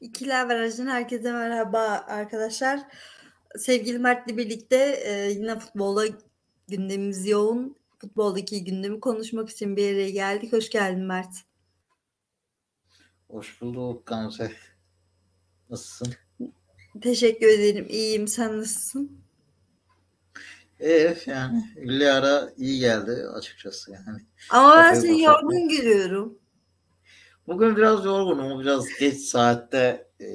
İkiler Barajı'ndan herkese merhaba arkadaşlar. Sevgili Mert'le birlikte e, yine futbola gündemimiz yoğun. Futboldaki gündemi konuşmak için bir yere geldik. Hoş geldin Mert. Hoş bulduk Gamze. Nasılsın? Teşekkür ederim. İyiyim. Sen nasılsın? Evet yani illi ara iyi geldi açıkçası yani. Ama ben seni yorgun görüyorum. Bugün biraz yorgunum. Biraz geç saatte e,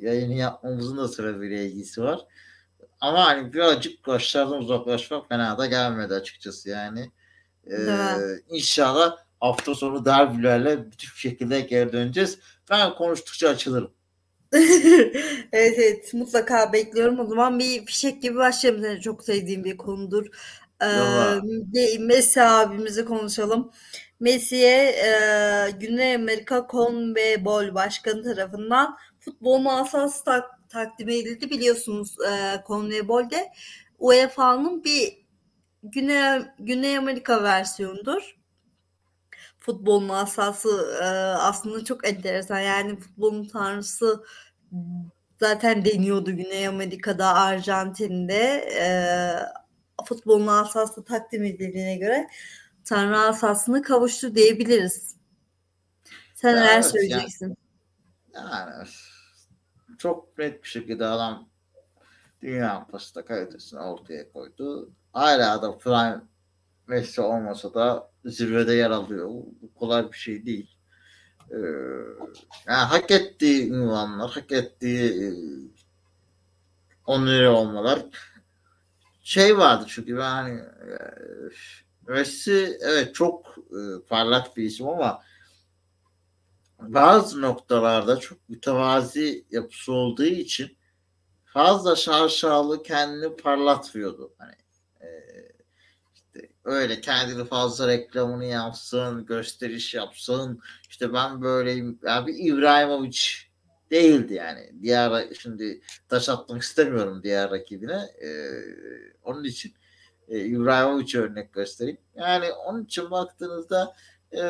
yayını yapmamızın da sebebiyle ilgisi var. Ama hani birazcık başlardan uzaklaşmak fena da gelmedi açıkçası yani. E, inşallah hafta sonu derbilerle bütün şekilde geri döneceğiz. Ben konuştukça açılırım. evet evet mutlaka bekliyorum. O zaman bir fişek gibi başlayalım. Seni çok sevdiğim bir konudur. Ee, Messi abimizi konuşalım. Messi'ye e, Güney Amerika CONMEBOL Başkanı tarafından futbol masası tak, takdim edildi. Biliyorsunuz e, CONMEBOL'de UEFA'nın bir Güney, Güney Amerika versiyonudur. Futbol masası e, aslında çok enteresan. Yani futbolun tanrısı zaten deniyordu Güney Amerika'da, Arjantin'de. E, futbolun asası takdim edildiğine göre Tanrı asasını kavuştu diyebiliriz. Sen neler evet, söyleyeceksin? Yani, yani çok net bir şekilde adam Dünya Kupası kalitesini ortaya koydu. Hala da prime Messi olmasa da zirvede yer alıyor. Bu kolay bir şey değil. Ee, yani hak ettiği ünvanlar, hak ettiği e, onları olmalar şey vardı çünkü ben hani e, Messi evet çok e, parlak bir isim ama bazı noktalarda çok mütevazi yapısı olduğu için fazla şarşalı kendini parlatmıyordu. Hani e, işte öyle kendini fazla reklamını yapsın, gösteriş yapsın. İşte ben böyleyim. Bir İbrahimovic değildi yani. Diğer şimdi taş atmak istemiyorum diğer rakibine. Ee, onun için e, İbrahimovic örnek göstereyim. Yani onun için baktığınızda e,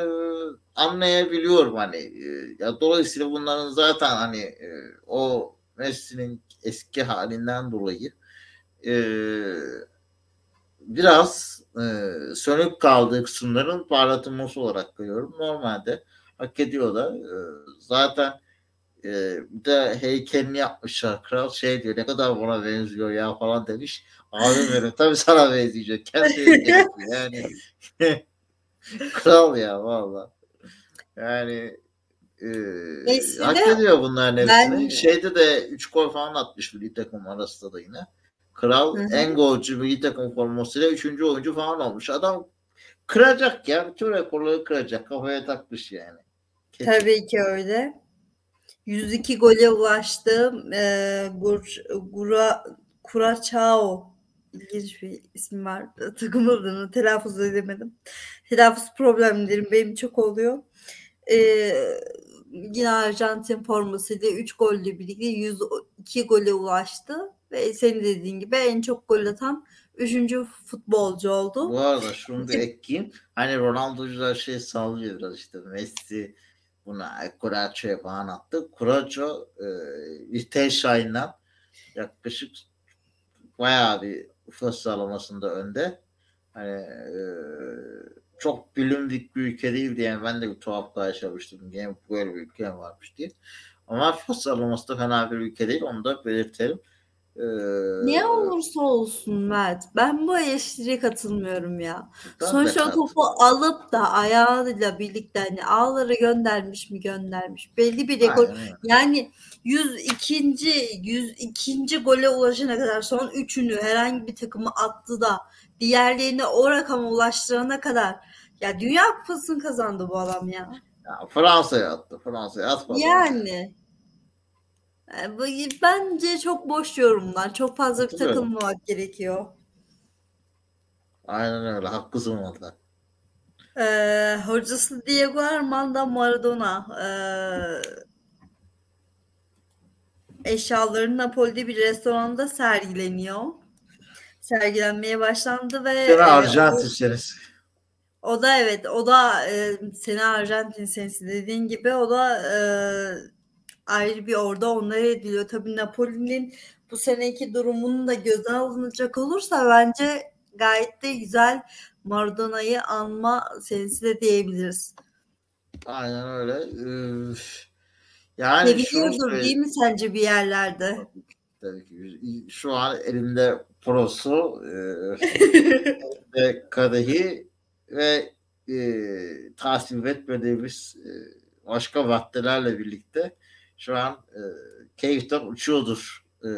anlayabiliyorum hani. E, ya dolayısıyla bunların zaten hani e, o Messi'nin eski halinden dolayı e, biraz e, sönük kaldığı kısımların parlatılması olarak görüyorum. Normalde hak ediyor da e, zaten e, bir de heykelini yapmışlar. Kral şey diyor ne kadar bana benziyor ya falan demiş. Abim benim tabii sana benzeyecek. Kendi yani. Kral ya valla. Yani e, hak ediyor bunların hepsini. Ben... Şeyde de 3 gol falan atmış milli takım arasında da yine. Kral Hı-hı. en golcü milli takım formasıyla 3. oyuncu falan olmuş. Adam kıracak ya. Bütün rekorları kıracak. Kafaya takmış yani. Kesin. Tabii ki öyle. 102 gole ulaştı. E, Gur, Gura, Kuraçao ilginç bir isim var. Takım adını telaffuz edemedim. Telaffuz problemlerim benim çok oluyor. Ee, yine Arjantin formasıyla 3 golle birlikte 102 gole ulaştı ve senin dediğin gibi en çok gol atan 3. futbolcu oldu. Bu arada şunu da ekleyeyim. Hani Ronaldo'cular şey sallıyor biraz işte Messi buna Kuraço'ya falan attı. Kuraço e, Liechtenstein'dan yaklaşık bayağı bir ufak sıralamasında önde. Hani e, çok bilindik bir ülke değil diye ben de bir tuhaf yaşamıştım. Yani böyle bir ülke varmış diye. Ama FIFA sıralaması da fena bir ülke değil. Onu da belirtelim. Ee, ne olursa olsun Mert. Ben bu eleştiriye katılmıyorum ya. Sonuçta topu alıp da ayağıyla birlikte hani ağları göndermiş mi göndermiş. Belli bir rekor. Yani 102. 102. gole ulaşana kadar son üçünü herhangi bir takımı attı da diğerlerini o rakama ulaştırana kadar ya Dünya Kupası'nı kazandı bu adam ya. ya Fransa'ya attı. Fransa'ya atmadı. Yani. Bence çok boş yorumlar. Çok fazla bir takılmamak gerekiyor. Aynen öyle. Haklısın orada. Ee, hocası Diego Armando Maradona ee, eşyaları Napoli'de bir restoranda sergileniyor. Sergilenmeye başlandı ve Sene Arjantin senesi. O da evet o da e, sene Arjantin senesi dediğin gibi o da e, ayrı bir orada onlara ediliyor. Tabii Napoli'nin bu seneki durumunu da göze alınacak olursa bence gayet de güzel Maradona'yı anma senesi de diyebiliriz. Aynen öyle. Üf. Yani Seviliyordur değil mi sence bir yerlerde? Tabii ki. Şu an elimde prosu, e, kadehi ve e, tasvip etmediğimiz e, başka maddelerle birlikte şu an e, keyiften uçuyordur e,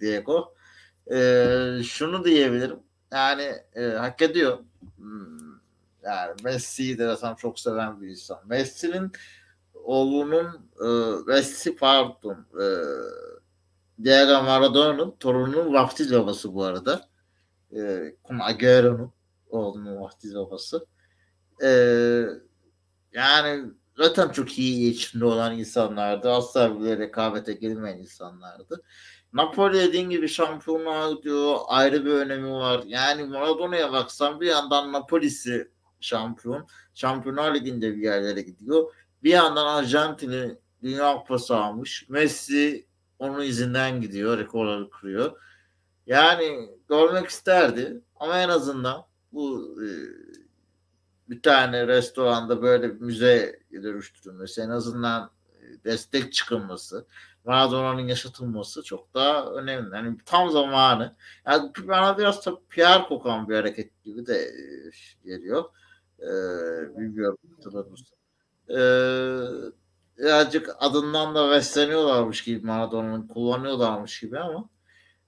Diego. E, şunu diyebilirim. Yani e, hak ediyor. Hmm, yani Messi'yi de mesela çok seven bir insan. Messi'nin oğlunun e, Messi pardon e, Diego Maradona'nın torununun vaftiz babası bu arada. E, Kun Agüero'nun oğlunun vaftiz babası. E, yani zaten çok iyi içinde olan insanlardı. Asla bile rekabete girmeyen insanlardı. Napoli dediğin gibi şampiyonluğa diyor ayrı bir önemi var. Yani Maradona'ya baksan bir yandan Napoli'si şampiyon. Şampiyonlar Ligi'nde bir yerlere gidiyor. Bir yandan Arjantin'i Dünya Kupası almış. Messi onun izinden gidiyor. Rekorları kırıyor. Yani görmek isterdi. Ama en azından bu e, bir tane restoranda böyle bir müze dönüştürülmesi en azından e, destek çıkılması Maradona'nın yaşatılması çok daha önemli. Yani tam zamanı. Yani bana biraz da PR kokan bir hareket gibi de e, geliyor. Ee, bilmiyorum hatırladınız. Ee, birazcık adından da besleniyorlarmış gibi Maradona'nın kullanıyorlarmış gibi ama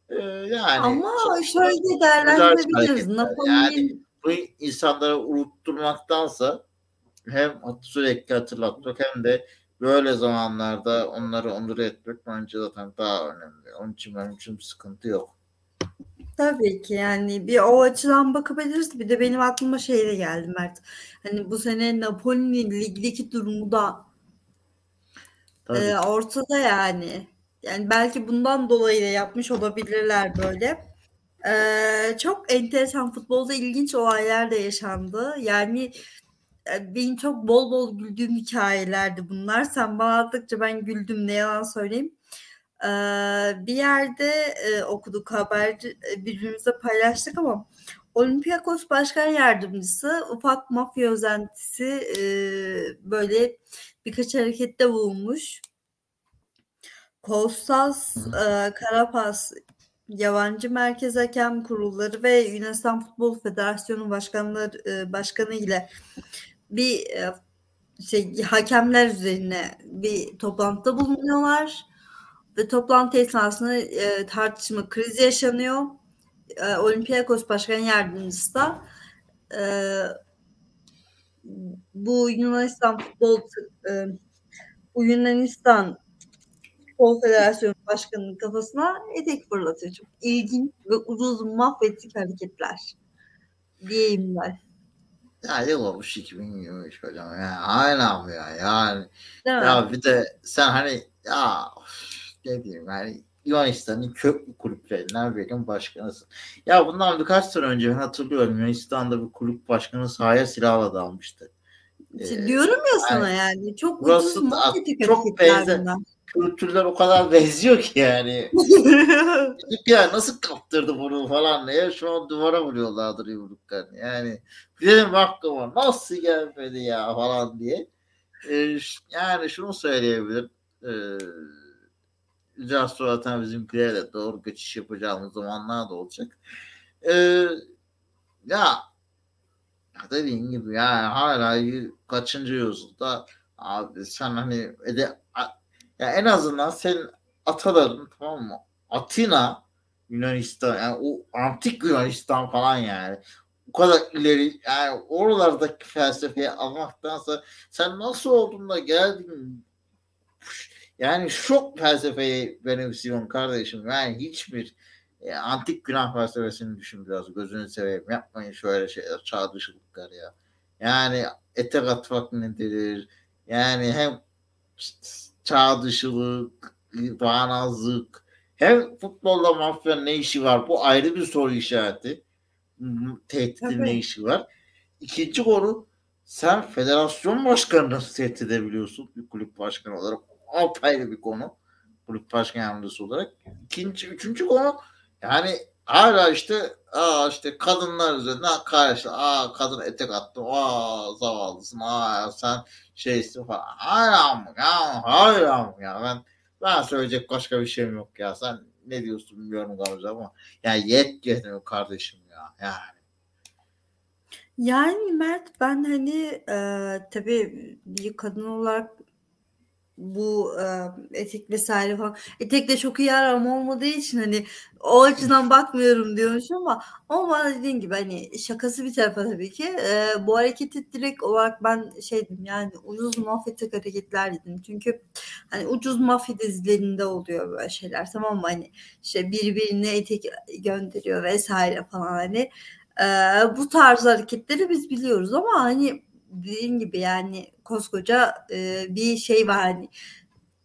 e, yani ama şöyle değerlendirebiliriz. Napoli'nin yani bu insanlara unutturmaktansa hem sürekli hatırlatmak hem de böyle zamanlarda onları onur etmek bence zaten daha önemli. Onun için benim için bir sıkıntı yok. Tabii ki yani bir o açıdan bakabiliriz. Bir de benim aklıma şey de geldi Mert. Hani bu sene Napoli'nin ligdeki durumu da e, ortada yani. Yani belki bundan dolayı da yapmış olabilirler böyle. Ee, çok enteresan futbolda ilginç olaylar da yaşandı. Yani e, benim çok bol bol güldüğüm hikayelerdi bunlar. Sen bana ben güldüm ne yalan söyleyeyim. Ee, bir yerde e, okuduk haber e, birbirimize paylaştık ama Olympiakos Başkan Yardımcısı ufak mafya özentisi e, böyle birkaç harekette bulunmuş. Kostas e, Karapas yabancı merkez hakem kurulları ve Yunanistan Futbol Federasyonu başkanları e, başkanı ile bir e, şey hakemler üzerine bir toplantıda bulunuyorlar ve toplantı esnasında e, tartışma krizi yaşanıyor. E, Olympiakos Başkan Yardımcısı da bu Yunanistan futbol bu Yunanistan Futbol Federasyonu Başkanı'nın kafasına etek fırlatıyor. Çok ilginç ve uzun mahvettik hareketler diyeyim ben. Ya yıl olmuş 2023 hocam ya. Aynen ya yani. Değil ya mi? bir de sen hani ya ne diyeyim yani Yunanistan'ın köklü kulüplerinden birinin başkanısın. Ya bundan birkaç sene önce ben hatırlıyorum Yunanistan'da bir kulüp başkanı sahaya silahla dalmıştı. Ee, diyorum ya sana yani, yani çok burası ucuz da, çok benzer kültürler o kadar benziyor ki yani. ya nasıl kaptırdı bunu falan diye şu an duvara vuruyorlardır yumruklarını. Yani benim aklıma nasıl gelmedi ya falan diye. Ee, yani şunu söyleyebilirim. Ee, biraz sonra zaten bizimkilere doğru geçiş yapacağımız zamanlar da olacak. Ee, ya dediğin gibi yani hala kaçıncı yüzyılda? Abi sen hani ede, ya en azından senin ataların tamam mı? Atina Yunanistan yani o antik Yunanistan falan yani. O kadar ileri yani oralardaki felsefeyi almaktansa sen nasıl oldun da geldin? Yani şok felsefeyi benimsiyorsun kardeşim. Yani hiçbir e, antik Yunan felsefesini düşün biraz gözünü seveyim yapmayın şöyle şeyler çağ dışılıklar ya yani etek atmak nedir yani hem çağ dışılık, bağnazlık, hem futbolda mafya ne işi var? Bu ayrı bir soru işareti. Tehditin ne işi var? İkinci konu sen federasyon başkanını tehdit edebiliyorsun bir kulüp başkanı olarak. apayrı bir konu. Kulüp başkan yardımcısı olarak. İkinci, üçüncü konu yani hala işte aa işte kadınlar üzerinden karşı aa kadın etek attı aa zavallısın aa sen şeysin falan. Hayır ya hayır ya ben ben söyleyecek başka bir şeyim yok ya sen ne diyorsun bilmiyorum Gamze ama yani yet yetmiyor kardeşim ya yani. Yani Mert ben hani e, tabii bir kadın olarak bu e, etek vesaire falan. Etek de çok iyi aram olmadığı için hani o açıdan bakmıyorum diyormuş ama ama bana dediğin gibi hani şakası bir tarafa tabii ki. E, bu hareketi direkt olarak ben şeydim yani ucuz mafyatik hareketler dedim. Çünkü hani ucuz mafya dizilerinde oluyor böyle şeyler tamam mı? Hani işte birbirine etek gönderiyor vesaire falan hani. E, bu tarz hareketleri biz biliyoruz ama hani dediğim gibi yani koskoca e, bir şey var. Hani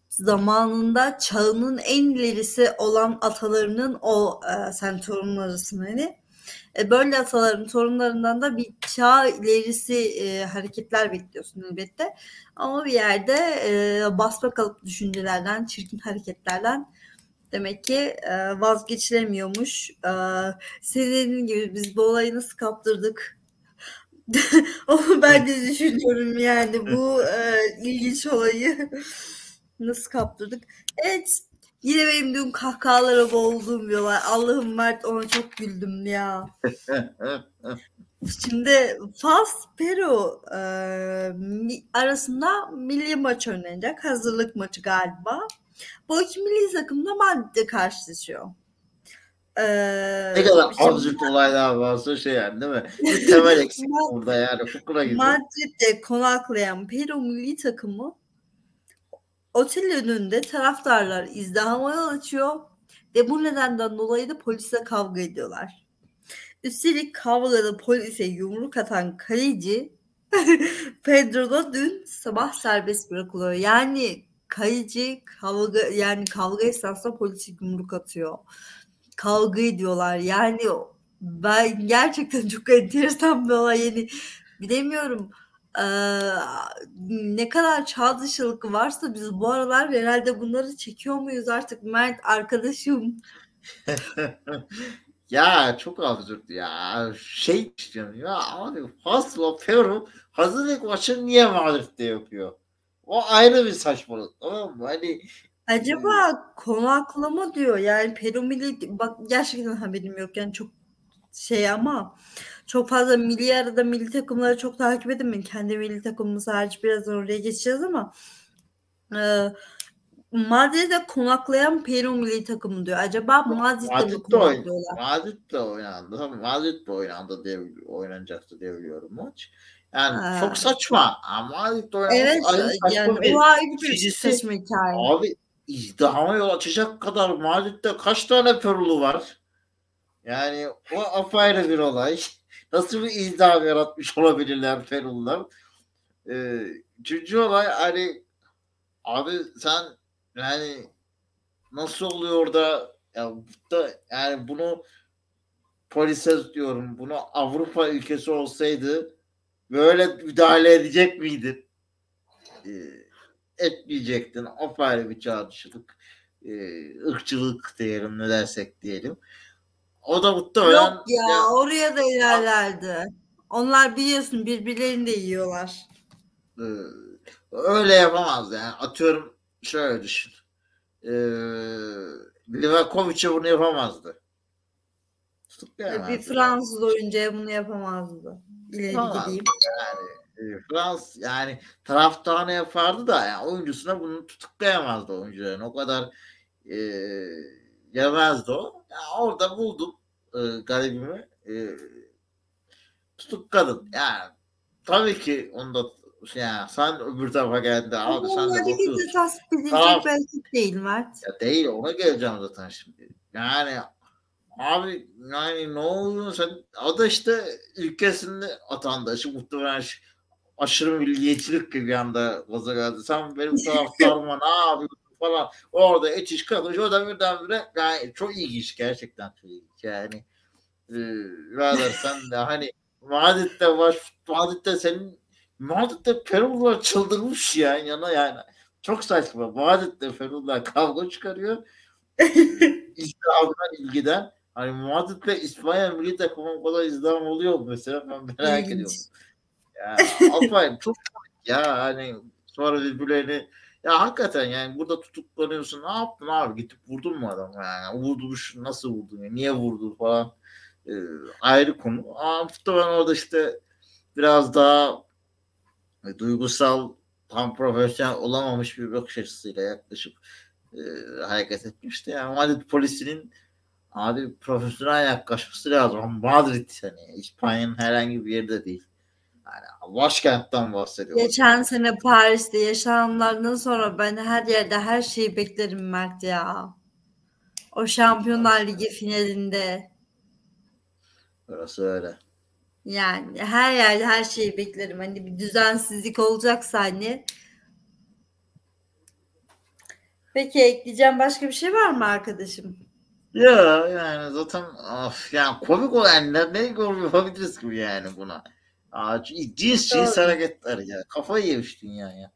zamanında çağının en ilerisi olan atalarının o e, sen torunlarısın hani. E, böyle ataların torunlarından da bir çağ ilerisi e, hareketler bekliyorsun elbette. Ama bir yerde e, basma kalıp düşüncelerden çirkin hareketlerden demek ki e, vazgeçilemiyormuş. E, senin gibi biz bu olayı nasıl kaptırdık Onu ben de düşünüyorum yani bu e, ilginç olayı nasıl kaptırdık. Evet yine benim dün kahkahalara boğulduğum bir olay. Allah'ım Mert ona çok güldüm ya. Şimdi Fas Peru e, arasında milli maç oynanacak. Hazırlık maçı galiba. Bu iki milli takımda Madrid'de karşılaşıyor. Ee, ne kadar absürt olaylar varsa şey yani değil mi? Bir temel eksik burada yani fıkra gibi. Madrid'de konaklayan Peru milli takımı otel önünde taraftarlar izdihama açıyor ve bu nedenden dolayı da polisle kavga ediyorlar. Üstelik kavgada polise yumruk atan kaleci Pedro da dün sabah serbest bırakılıyor. Yani kaleci kavga yani kavga esnasında polise yumruk atıyor kavga ediyorlar. Yani ben gerçekten çok enteresan bir olay. Yani bilemiyorum ee, ne kadar çağ dışılık varsa biz bu aralar herhalde bunları çekiyor muyuz artık Mert arkadaşım? ya çok absürt ya. Şey istiyorum ya abi Fasla Peru hazırlık maçı niye Madrid'de yapıyor? O ayrı bir saçmalık tamam mı? Hani Acaba konaklama diyor. Yani Peru milli bak gerçekten haberim yok. Yani çok şey ama çok fazla milli arada milli takımları çok takip edemiyorum. Kendi milli takımımız hariç birazdan oraya geçeceğiz ama e, Madrid'de konaklayan Peru milli takımı diyor. Acaba Madrid'de mi konaklıyorlar? Madrid'de oynandı. Madrid'de oynandı diye oynanacaktı diye biliyorum maç. Yani ha. çok saçma. Madrid'de oynandı. Evet yani bir, o ayrı bir saçma hikaye. Abi izdihama yol açacak kadar Madrid'de kaç tane Perulu var? Yani o apayrı bir olay. Nasıl bir izdiham yaratmış olabilirler Perulular? Ee, üçüncü olay hani abi sen yani nasıl oluyor da ya da yani bunu polise diyorum bunu Avrupa ülkesi olsaydı böyle müdahale edecek miydin? Ee, etmeyecektin. Apayrı bir çağrışılık, e, ırkçılık diyelim ne dersek diyelim. O da muhtemelen... Yok ya, ya oraya da ilerlerdi. Onlar biliyorsun birbirlerini de yiyorlar. E, öyle yapamaz yani. Atıyorum şöyle düşün. Ee, Livakovic'e bunu yapamazdı. Bir Fransız oyuncuya bunu yapamazdı. İleri gideyim. Yani e, Frans yani taraftarına yapardı da yani oyuncusuna bunu tutuklayamazdı oyuncuların. O kadar e, yemezdi o. Yani orada buldum e, garibimi. E, tutukladın. Yani tabii ki onda yani sen öbür tarafa geldi abi sen de bakıyorsun. Taraf, değil Mert. Ya değil ona geleceğim zaten şimdi. Yani abi yani ne oluyor sen o da işte ülkesinde atandaşı muhtemelen aşırı milliyetçilik gibi bir anda gaza geldi. Sen benim taraftarıma ne yapıyorsun falan. Orada et iş kalmış. O da birdenbire yani çok ilginç gerçekten çok ilginç. Yani e, sen de hani Madrid'de var Madrid'de senin Madrid'de Perulular çıldırmış ya yana yani. çok saçma. Madrid'le Feyenoord'la kavga çıkarıyor. İslam'dan ilgiden. Hani Madrid'le İspanya milli takımın kadar izdam oluyor mesela ben merak ediyorum. Alpay çok ya hani sonra birbirlerini ya hakikaten yani burada tutuklanıyorsun ne yaptın abi gidip vurdun mu adamı yani vurdun şu nasıl vurdun ya niye vurdun falan Ee, ayrı konu ama muhtemelen orada işte biraz daha e, duygusal tam profesyonel olamamış bir bakış açısıyla yaklaşıp e, hareket etmişti. Yani Madrid polisinin abi profesyonel yaklaşması lazım. Madrid hani İspanya'nın herhangi bir yerde değil. Yani başkentten bahsediyoruz. Geçen sene Paris'te yaşananlardan sonra ben her yerde her şeyi beklerim Mert ya. O Şampiyonlar Ligi finalinde. Orası öyle. Yani her yerde her şeyi beklerim. Hani bir düzensizlik olacaksa hani. Peki ekleyeceğim başka bir şey var mı arkadaşım? Ya yani zaten of, yani komik olan ne, ne yapabiliriz gibi yani buna. Aa, cins cins Doğru. hareketler ya. Kafayı yemiş dünya ya.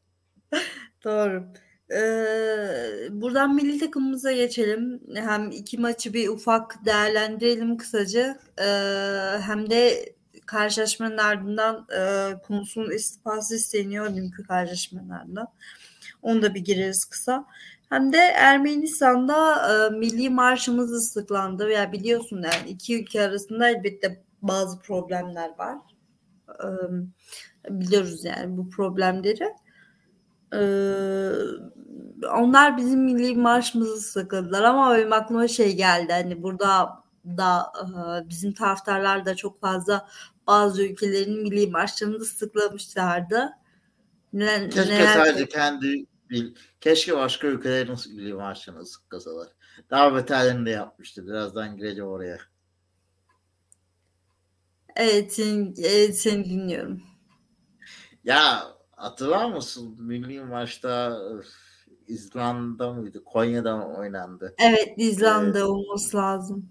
Doğru. Ee, buradan milli takımımıza geçelim. Hem iki maçı bir ufak değerlendirelim kısaca. Ee, hem de karşılaşmanın ardından e, konusunun istifası isteniyor dünkü karşılaşmanın ardından. Onu da bir gireriz kısa. Hem de Ermenistan'da e, milli marşımız ıslıklandı. Ya biliyorsun yani iki ülke arasında elbette bazı problemler var. Ee, biliyoruz yani bu problemleri. Onlar bizim milli marşımızı sıkıldılar ama benim aklıma şey geldi hani burada da e, bizim taraftarlar da çok fazla bazı ülkelerin milli marşlarını sıklamışlardı. Ne, Keşke neler- sadece kendi bil- keşke başka ülkelerin milli marşını sıklasalar. Daha beterlerini de yapmıştı. Birazdan gireceğim oraya. Evet, seni, evet, seni dinliyorum. Ya hatırlar mısın? Milli maçta İzlanda mıydı? Konya'da mı oynandı? Evet, İzlanda olması lazım.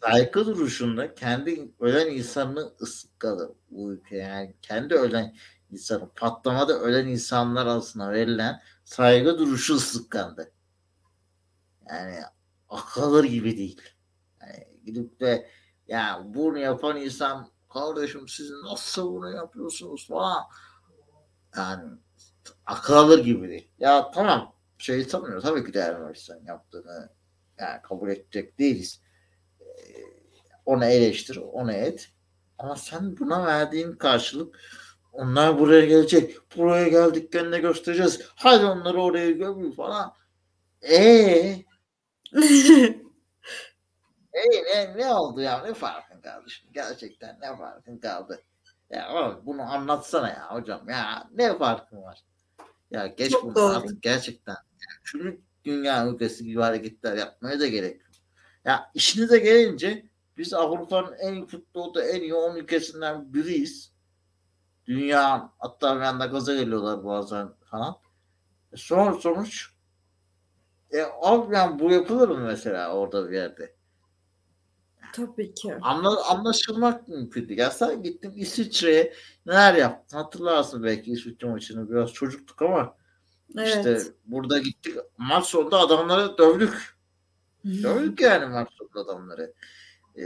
Saygı duruşunda kendi ölen insanını ıskadı bu ülke. Yani kendi ölen insanı patlamada ölen insanlar arasında verilen saygı duruşu ıslıklandı. Yani akıl alır gibi değil. Yani gidip de ya bunu yapan insan kardeşim siz nasıl bunu yapıyorsunuz falan. Yani akıl alır gibi değil. Ya tamam şey sanmıyor. Tabii ki de Ermenistan yaptığını yani kabul edecek değiliz. Ee, Onu eleştir, onu et. Ama sen buna verdiğin karşılık onlar buraya gelecek. Buraya geldiklerinde göstereceğiz. Hadi onları oraya gömün falan. Eee Ey ne, ne oldu ya? Ne farkın kaldı şimdi? Gerçekten ne farkın kaldı? Ya bunu anlatsana ya hocam. Ya ne farkın var? Ya geç Çok bunu doğru. artık gerçekten. Şunu dünya ülkesi gibi hareketler yapmaya da gerek yok. Ya işinize gelince biz Avrupa'nın en futbolda en iyi 10 ülkesinden biriyiz. Dünya hatta bir anda gaza geliyorlar bazen falan. E sonra sonuç e, yani bu yapılır mı mesela orada bir yerde? Tabii ki. Anla, anlaşılmak mümkün değil. Ya sen gittin İsviçre'ye neler yaptın? Hatırlarsın belki İsviçre maçını. Biraz çocuktuk ama Evet. işte burada gittik. Maç sonunda adamları dövdük. Dövdük yani maç sonunda adamları. Ee,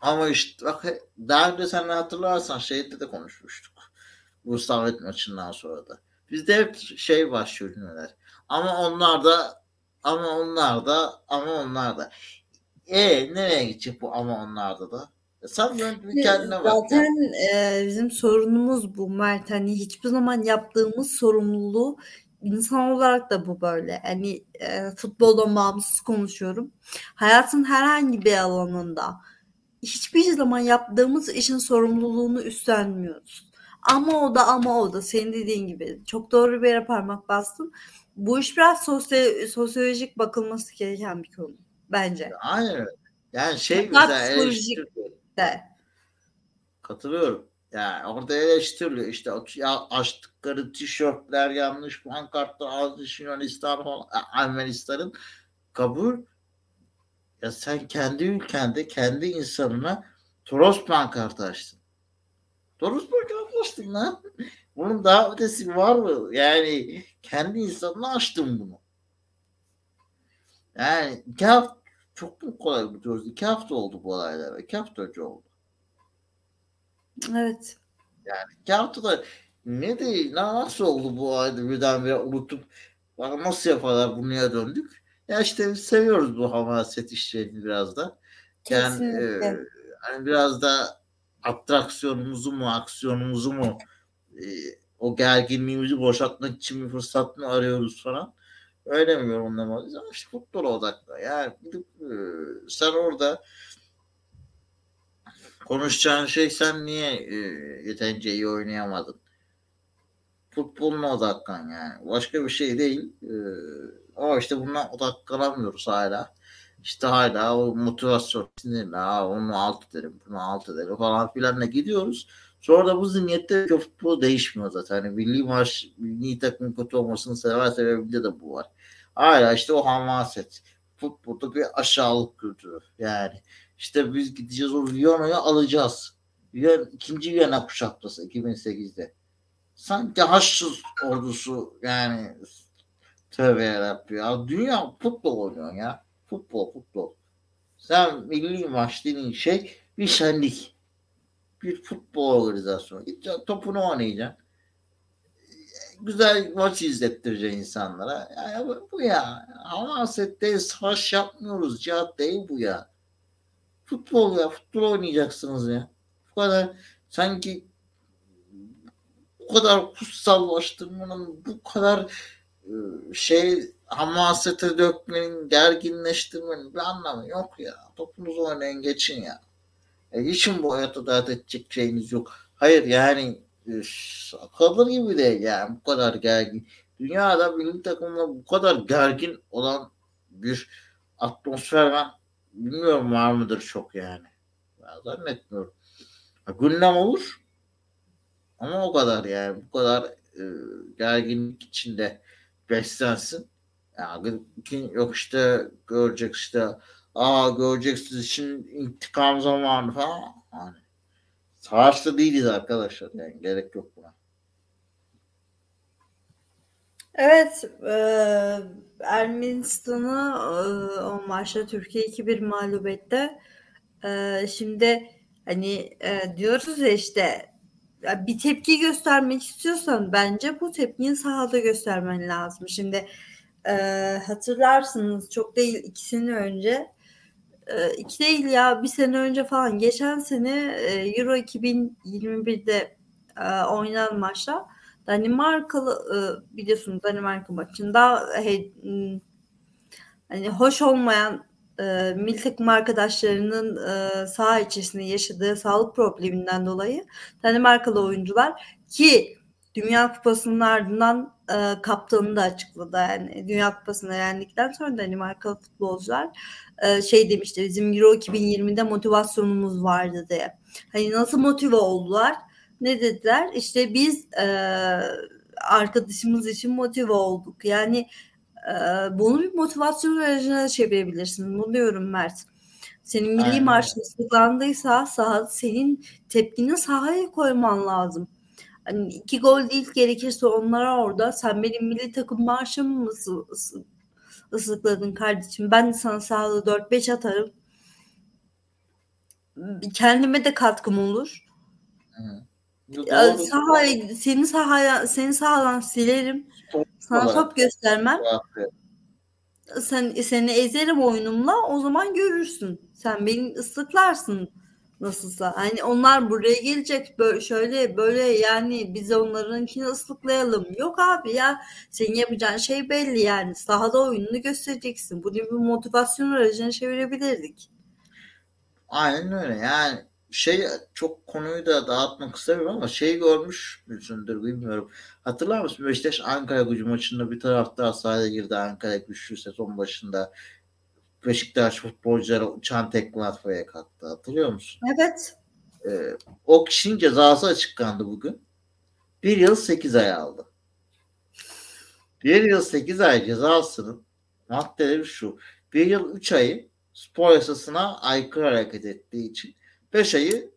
ama işte bak daha önce sen hatırlarsan şeyde de konuşmuştuk. Bu Samet maçından sonra da. Bizde hep şey başlıyor cümleler. Ama onlar da ama onlar da ama onlar da. E nereye gidecek bu ama onlarda da? E, sen kendine bak. Zaten e, bizim sorunumuz bu Mert. Hani hiçbir zaman yaptığımız sorumluluğu insan olarak da bu böyle. Hani e, futboldan bağımsız konuşuyorum. Hayatın herhangi bir alanında hiçbir zaman yaptığımız işin sorumluluğunu üstlenmiyoruz. Ama o da ama o da senin dediğin gibi çok doğru bir yere parmak bastın. Bu iş biraz sosyo- sosyolojik bakılması gereken bir konu bence. Aynen. Yani şey Daha mesela psikolojik. De. Katılıyorum. Yani orada eleştiriliyor. İşte ya açtıkları tişörtler yanlış, pankartlar yanlış, Yunanistan Ermenistan'ın kabul. Ya sen kendi ülkende kendi insanına Toros pankartı açtın. Toros pankartı açtın lan. Bunun daha ötesi var mı? Yani kendi insanına açtım bunu. Yani iki hafta çok mu kolay biliyoruz? İki hafta oldu bu olaylar. İki hafta önce oldu. Evet. Yani iki haftada ne değil, nasıl oldu bu olayda birdenbire unutup nasıl yaparlar buraya döndük? Ya işte seviyoruz bu hamaset işlerini biraz da. Yani e, hani biraz da atraksiyonumuzu mu, aksiyonumuzu mu e, o gerginliğimizi boşaltmak için bir fırsat mı arıyoruz falan. Öyle mi yorumlamalıyız? Ama işte futbol odaklı. Yani e, sen orada konuşacağın şey sen niye e, yeterince iyi oynayamadın? Futboluna odaklan yani. Başka bir şey değil. E, ama işte buna odaklanamıyoruz hala. İşte hala o motivasyon sinirle onu alt edelim, bunu alt edelim falan filanla gidiyoruz. Sonra da bu zihniyette futbol değişmiyor zaten. Hani milli maç, milli takım kötü olmasının sever sebebinde de bu var. Hala işte o hamaset. Futbolda bir aşağılık kültürü. Yani işte biz gideceğiz o Viyana'yı alacağız. Viyana, ikinci Viyana kuşatması 2008'de. Sanki Haçlı ordusu yani tövbe yarabbim ya. Dünya futbol oynuyor ya. Futbol futbol. Sen milli maç dediğin şey bir şenlik. Bir futbol organizasyonu. Gideceksin topunu oynayacaksın. Güzel maç izlettireceksin insanlara. Yani bu, ya. Hamaset değil, savaş yapmıyoruz. Cihat değil bu ya. Futbol ya. Futbol oynayacaksınız ya. Bu kadar sanki bu kadar kutsallaştırmanın bu kadar şey hamasete dökmenin, gerginleştirmenin bir anlamı yok ya. Topunuzu oynayın geçin ya. E, hiçin bu hayatı dert edecek şeyiniz yok. Hayır yani kalır gibi değil yani bu kadar gergin. Dünyada milli takımla bu kadar gergin olan bir atmosfer ben bilmiyorum var mıdır çok yani. Ben zannetmiyorum. Gündem olur ama o kadar yani bu kadar e, gerginlik içinde beslensin. Yani yok işte görecek işte aa göreceksiniz şimdi intikam zamanı falan. Yani, savaşta değiliz arkadaşlar yani gerek yok buna. Evet, e, Ermenistan'ı e, o maçta Türkiye 2-1 mağlup etti. E, şimdi hani e, diyoruz ya işte bir tepki göstermek istiyorsan bence bu tepkiyi sahada göstermen lazım. Şimdi e, hatırlarsınız çok değil iki sene önce iki değil ya bir sene önce falan. Geçen sene e, Euro 2021'de e, oynanan maçta Danimarkalı e, biliyorsunuz Danimarka maçında he, hani hoş olmayan milli takım arkadaşlarının saha içerisinde yaşadığı sağlık probleminden dolayı Danimarkalı oyuncular ki Dünya Kupası'nın ardından e, kaptanını da açıkladı. Yani Dünya Kupası'nı yendikten sonra Danimarkalı futbolcular e, şey demişti bizim Euro 2020'de motivasyonumuz vardı diye. Hani nasıl motive oldular? Ne dediler? İşte biz e, arkadaşımız için motive olduk. Yani bunu bir motivasyon aracına çevirebilirsin. Bunu diyorum Mert. Senin milli marşın ıslıklandıysa saha, senin tepkini sahaya koyman lazım. Hani iki gol değil gerekirse onlara orada sen benim milli takım marşımı mı ıslıkladın kardeşim? Ben de sana sahada 4-5 atarım. Kendime de katkım olur. Hı. Sahaya, seni sahaya, seni sahadan silerim. Sana top göstermem. Sen seni ezerim oyunumla o zaman görürsün. Sen beni ıslıklarsın nasılsa. Hani onlar buraya gelecek böyle şöyle böyle yani biz onlarınkini ıslıklayalım. Yok abi ya senin yapacağın şey belli yani. Sahada oyununu göstereceksin. Bunu bir motivasyon aracına çevirebilirdik. Aynen öyle yani şey çok konuyu da dağıtmak istemiyorum ama şey görmüş müsündür bilmiyorum. Hatırlar mısın Beşiktaş Ankara gücü maçında bir taraftar sahaya girdi Ankara güçlü sezon başında. Beşiktaş futbolcuları uçan tekme atmaya kalktı. Hatırlıyor musun? Evet. Ee, o kişinin cezası açıklandı bugün. Bir yıl sekiz ay aldı. Bir yıl sekiz ay cezasının maddeleri şu. Bir yıl üç ayı spor yasasına aykırı hareket ettiği için 5 ayı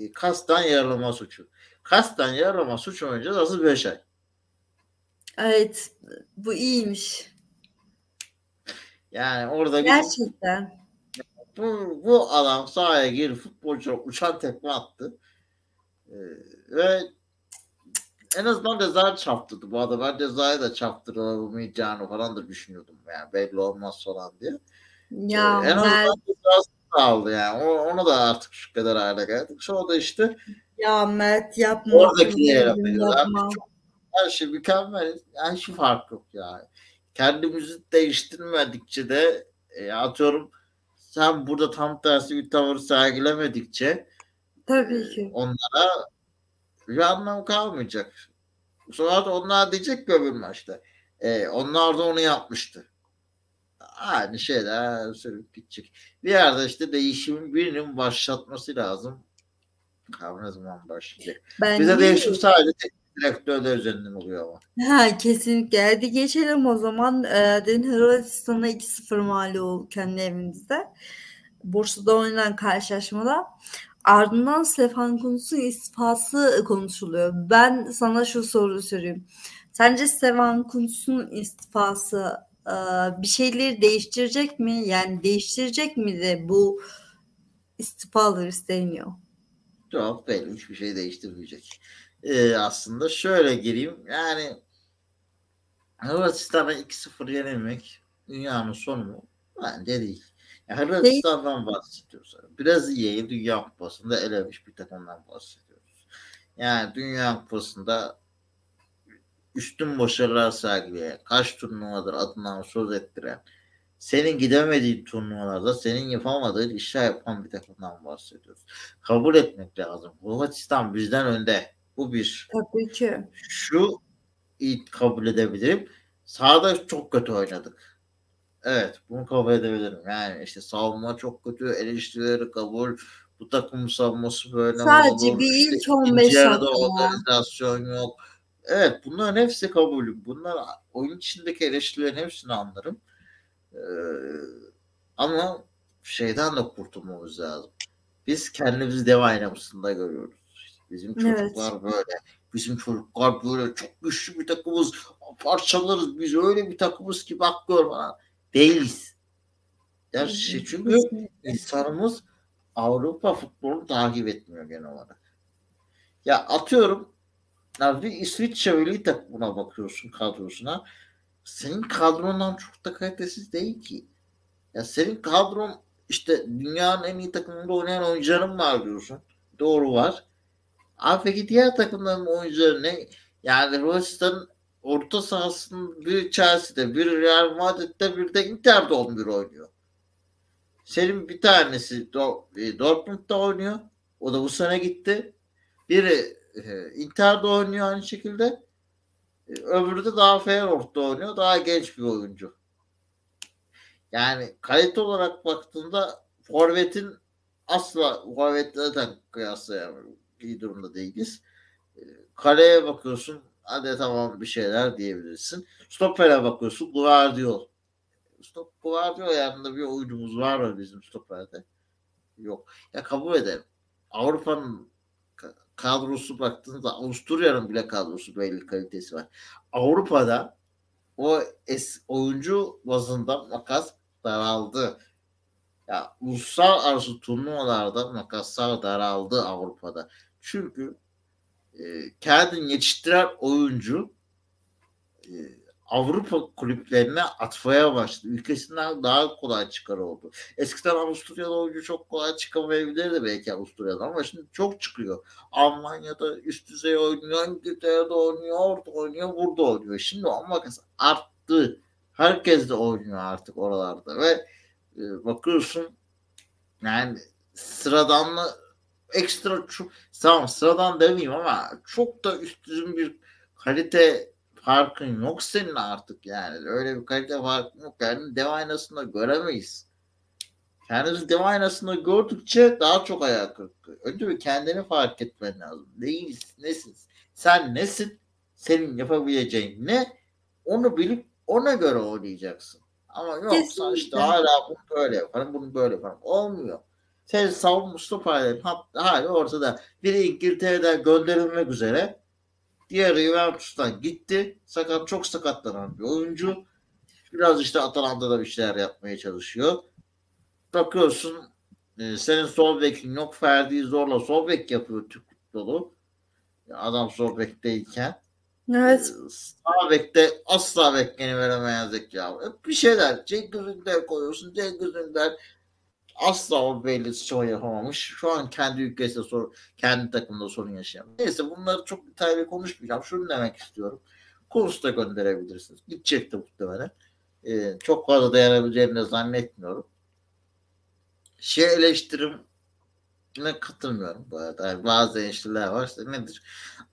e, kastan yaralama suçu. Kasten yaralama suç oyun cezası 5 ay. Evet. Bu iyiymiş. Yani orada Gerçekten. Bir, bu, bu adam sahaya girip futbolcu uçan tekme attı. Ee, ve en azından ceza çarptırdı bu adam. Ben cezayı da çarptıramayacağını falan da düşünüyordum. Yani belli olmaz falan diye. Ya ee, en azından cezası aldı yani. O, ona da artık şu kadar hale geldik. Sonra da işte ya Mert yapma. Oradakilere yapma. Her şey mükemmel. Yani şu fark yok yani. Kendimizi değiştirmedikçe de e, atıyorum sen burada tam tersi bir tavır sergilemedikçe Tabii ki. onlara bir anlam kalmayacak. Sonra da onlar diyecek ki öbür maçta. E, onlar da onu yapmıştı. Aynı şeyler sürüp gidecek. Bir yerde işte değişimin birinin başlatması lazım. Kavram ne zaman başlayacak? Ben Bize değişim sadece direktörler üzerinden oluyor ama. Ha, kesinlikle. Hadi geçelim o zaman. E, Den Hırvatistan'a 2-0 mağlup oldu kendi evimizde. Bursa'da oynanan karşılaşmada. Ardından Stefan Kuntz'un istifası konuşuluyor. Ben sana şu soruyu sorayım. Sence Stefan Kuntz'un istifası e, bir şeyleri değiştirecek mi? Yani değiştirecek mi de bu istifalar isteniyor? Cevap belli. Hiçbir şey değiştirmeyecek. Ee, aslında şöyle gireyim. Yani Hırvatistan'a 2-0 yenilmek dünyanın sonu mu? Bence değil. Hırvatistan'dan bahsediyoruz. Brezilya'yı Dünya Kupası'nda elemiş bir takımdan bahsediyoruz. Yani Dünya Kupası'nda üstün başarılar sergileyen, kaç turnuvadır adından söz ettiren, senin gidemediğin turnuvalarda senin yapamadığın işler yapan bir takımdan bahsediyoruz. Kabul etmek lazım. Hırvatistan bizden önde. Bu bir. Tabii ki. Şu kabul edebilirim. Sahada çok kötü oynadık. Evet bunu kabul edebilirim. Yani işte savunma çok kötü, eleştirileri kabul, bu takım savunması böyle Sadece olur. bir ilk işte 15 yarıda organizasyon yok. Evet bunların hepsi kabul. Bunlar oyun içindeki eleştirilerin hepsini anlarım. Ee, ama şeyden de kurtulmamız lazım. Biz kendimizi dev aynasında görüyoruz. Bizim çocuklar evet. böyle. Bizim çocuklar böyle çok güçlü bir takımız. Parçalarız. Biz öyle bir takımız ki bak gör bana değiliz. Ya şey çünkü insanımız Avrupa futbolunu takip etmiyor genel olarak. Ya atıyorum ya bir İsviçre milli takımına bakıyorsun kadrosuna. Senin kadrondan çok da kalitesiz değil ki. Ya senin kadron işte dünyanın en iyi takımında oynayan oyuncuların var diyorsun. Doğru var. Abi peki diğer takımların oyuncuları ne? Yani Royston orta sahasının bir Chelsea'de, bir Real Madrid'de, bir de Inter'de 11 oynuyor. Senin bir tanesi e, Dortmund'da oynuyor. O da bu sene gitti. Biri e, Inter'de oynuyor aynı şekilde. E, öbürü de daha Feyenoord'da oynuyor. Daha genç bir oyuncu. Yani kalite olarak baktığında Forvet'in asla Forvet'lerden kıyaslayamıyorum. İyi durumda değiliz. Kaleye bakıyorsun hadi tamam bir şeyler diyebilirsin. Stopper'e bakıyorsun Guardiol. Stop Guardiol yanında bir oyuncumuz var mı bizim stoperde? Yok. Ya kabul ederim. Avrupa'nın kadrosu baktığınızda Avusturya'nın bile kadrosu belli kalitesi var. Avrupa'da o es, oyuncu bazında makas daraldı. Ya uluslararası turnuvalarda makaslar daraldı Avrupa'da. Çünkü e, kendini yetiştiren oyuncu e, Avrupa kulüplerine atmaya başladı. Ülkesinden daha kolay çıkar oldu. Eskiden Avusturya'da oyuncu çok kolay çıkamayabilirdi belki Avusturya'da ama şimdi çok çıkıyor. Almanya'da üst düzey oynuyor, İngiltere'de oynuyor, orada oynuyor, burada oynuyor. Şimdi o makas arttı. Herkes de oynuyor artık oralarda ve e, bakıyorsun yani sıradanlı ekstra çok tamam sıradan demeyeyim ama çok da üst düzün bir kalite farkın yok senin artık yani. Öyle bir kalite farkın yok. Yani dev aynasında göremeyiz. Kendimizi dev aynasında gördükçe daha çok ayağa kırıklığı. Önce bir kendini fark etmen lazım. Değiliz, nesin? Sen nesin? Senin yapabileceğin ne? Onu bilip ona göre oynayacaksın. Ama yoksa Kesinlikle. işte hala bunu böyle yaparım, bunu böyle yaparım. Olmuyor. Senin savunma stoperlerin hali ortada. Biri İngiltere'den gönderilmek üzere. Diğeri Juventus'tan gitti. Sakat çok sakatlanan bir oyuncu. Biraz işte Atalanta'da bir şeyler yapmaya çalışıyor. Bakıyorsun e, senin sol bekin yok. Ferdi'yi zorla sol bek yapıyor Türk futbolu. Adam sol bekteyken. Evet. E, sağ bekte asla bekleni veremeyen zeka. Bir şeyler. Cengiz Ünder koyuyorsun. Cengiz Ünder asla o belli çoğu yapamamış. Şu an kendi ülkesinde sorun, kendi takımında sorun yaşayan. Neyse bunları çok detaylı konuşmayacağım. Şunu demek istiyorum. Kursta gönderebilirsiniz. Gidecekti muhtemelen. Ee, çok fazla dayanabileceğini de zannetmiyorum. Şey eleştirim ne katılmıyorum bu arada. Yani bazı eleştiriler var. İşte nedir?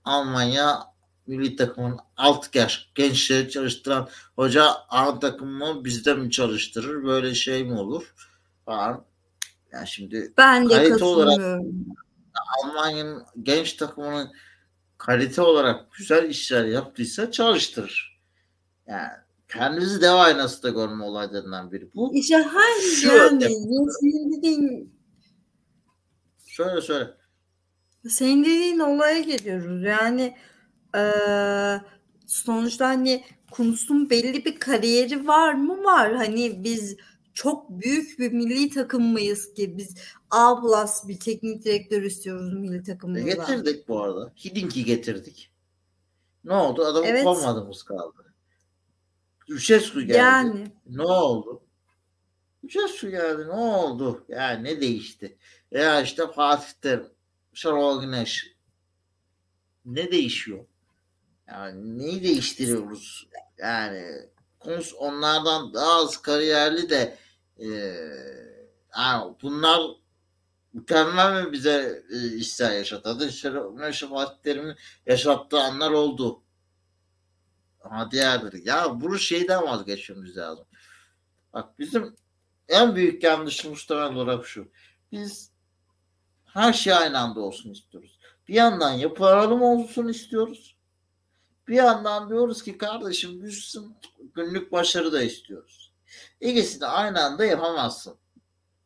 Almanya milli takımın alt yaş gençleri çalıştıran hoca A takımı bizde mi çalıştırır? Böyle şey mi olur? Falan. Yani şimdi ben de kalite olarak Almanya'nın genç takımının kalite olarak güzel işler yaptıysa çalıştırır. Yani kendinizi dev aynası da görme olaylarından biri bu. İşte Şu yani senin dediğin Şöyle söyle. Senin dediğin olaya geliyoruz. Yani ee, sonuçta hani Kuntz'un belli bir kariyeri var mı? Var. Hani biz çok büyük bir milli takım mıyız ki biz A plus bir teknik direktör istiyoruz milli takımımıza. E getirdik bu arada. Hiddinki getirdik. Ne oldu? Adamı evet. kovmadığımız kaldı. Lucescu geldi. Yani. Ne oldu? Lucescu geldi. Ne oldu? Yani ne değişti? Ya işte Fatih Terim, Şenol Güneş. Ne değişiyor? Yani neyi değiştiriyoruz? Yani Kons onlardan daha az kariyerli de yani bunlar mükemmel mi bize e, işler yaşatadı? Şafak Terim'in yaşattığı anlar oldu. Ama diğerleri. Ya bunu şeyden vazgeçmemiz lazım. Bak bizim en büyük yanlışımız muhtemel olarak şu. Biz her şey aynı anda olsun istiyoruz. Bir yandan yapı aralım olsun istiyoruz. Bir yandan diyoruz ki kardeşim biz günlük başarı da istiyoruz. İkisini aynı anda yapamazsın.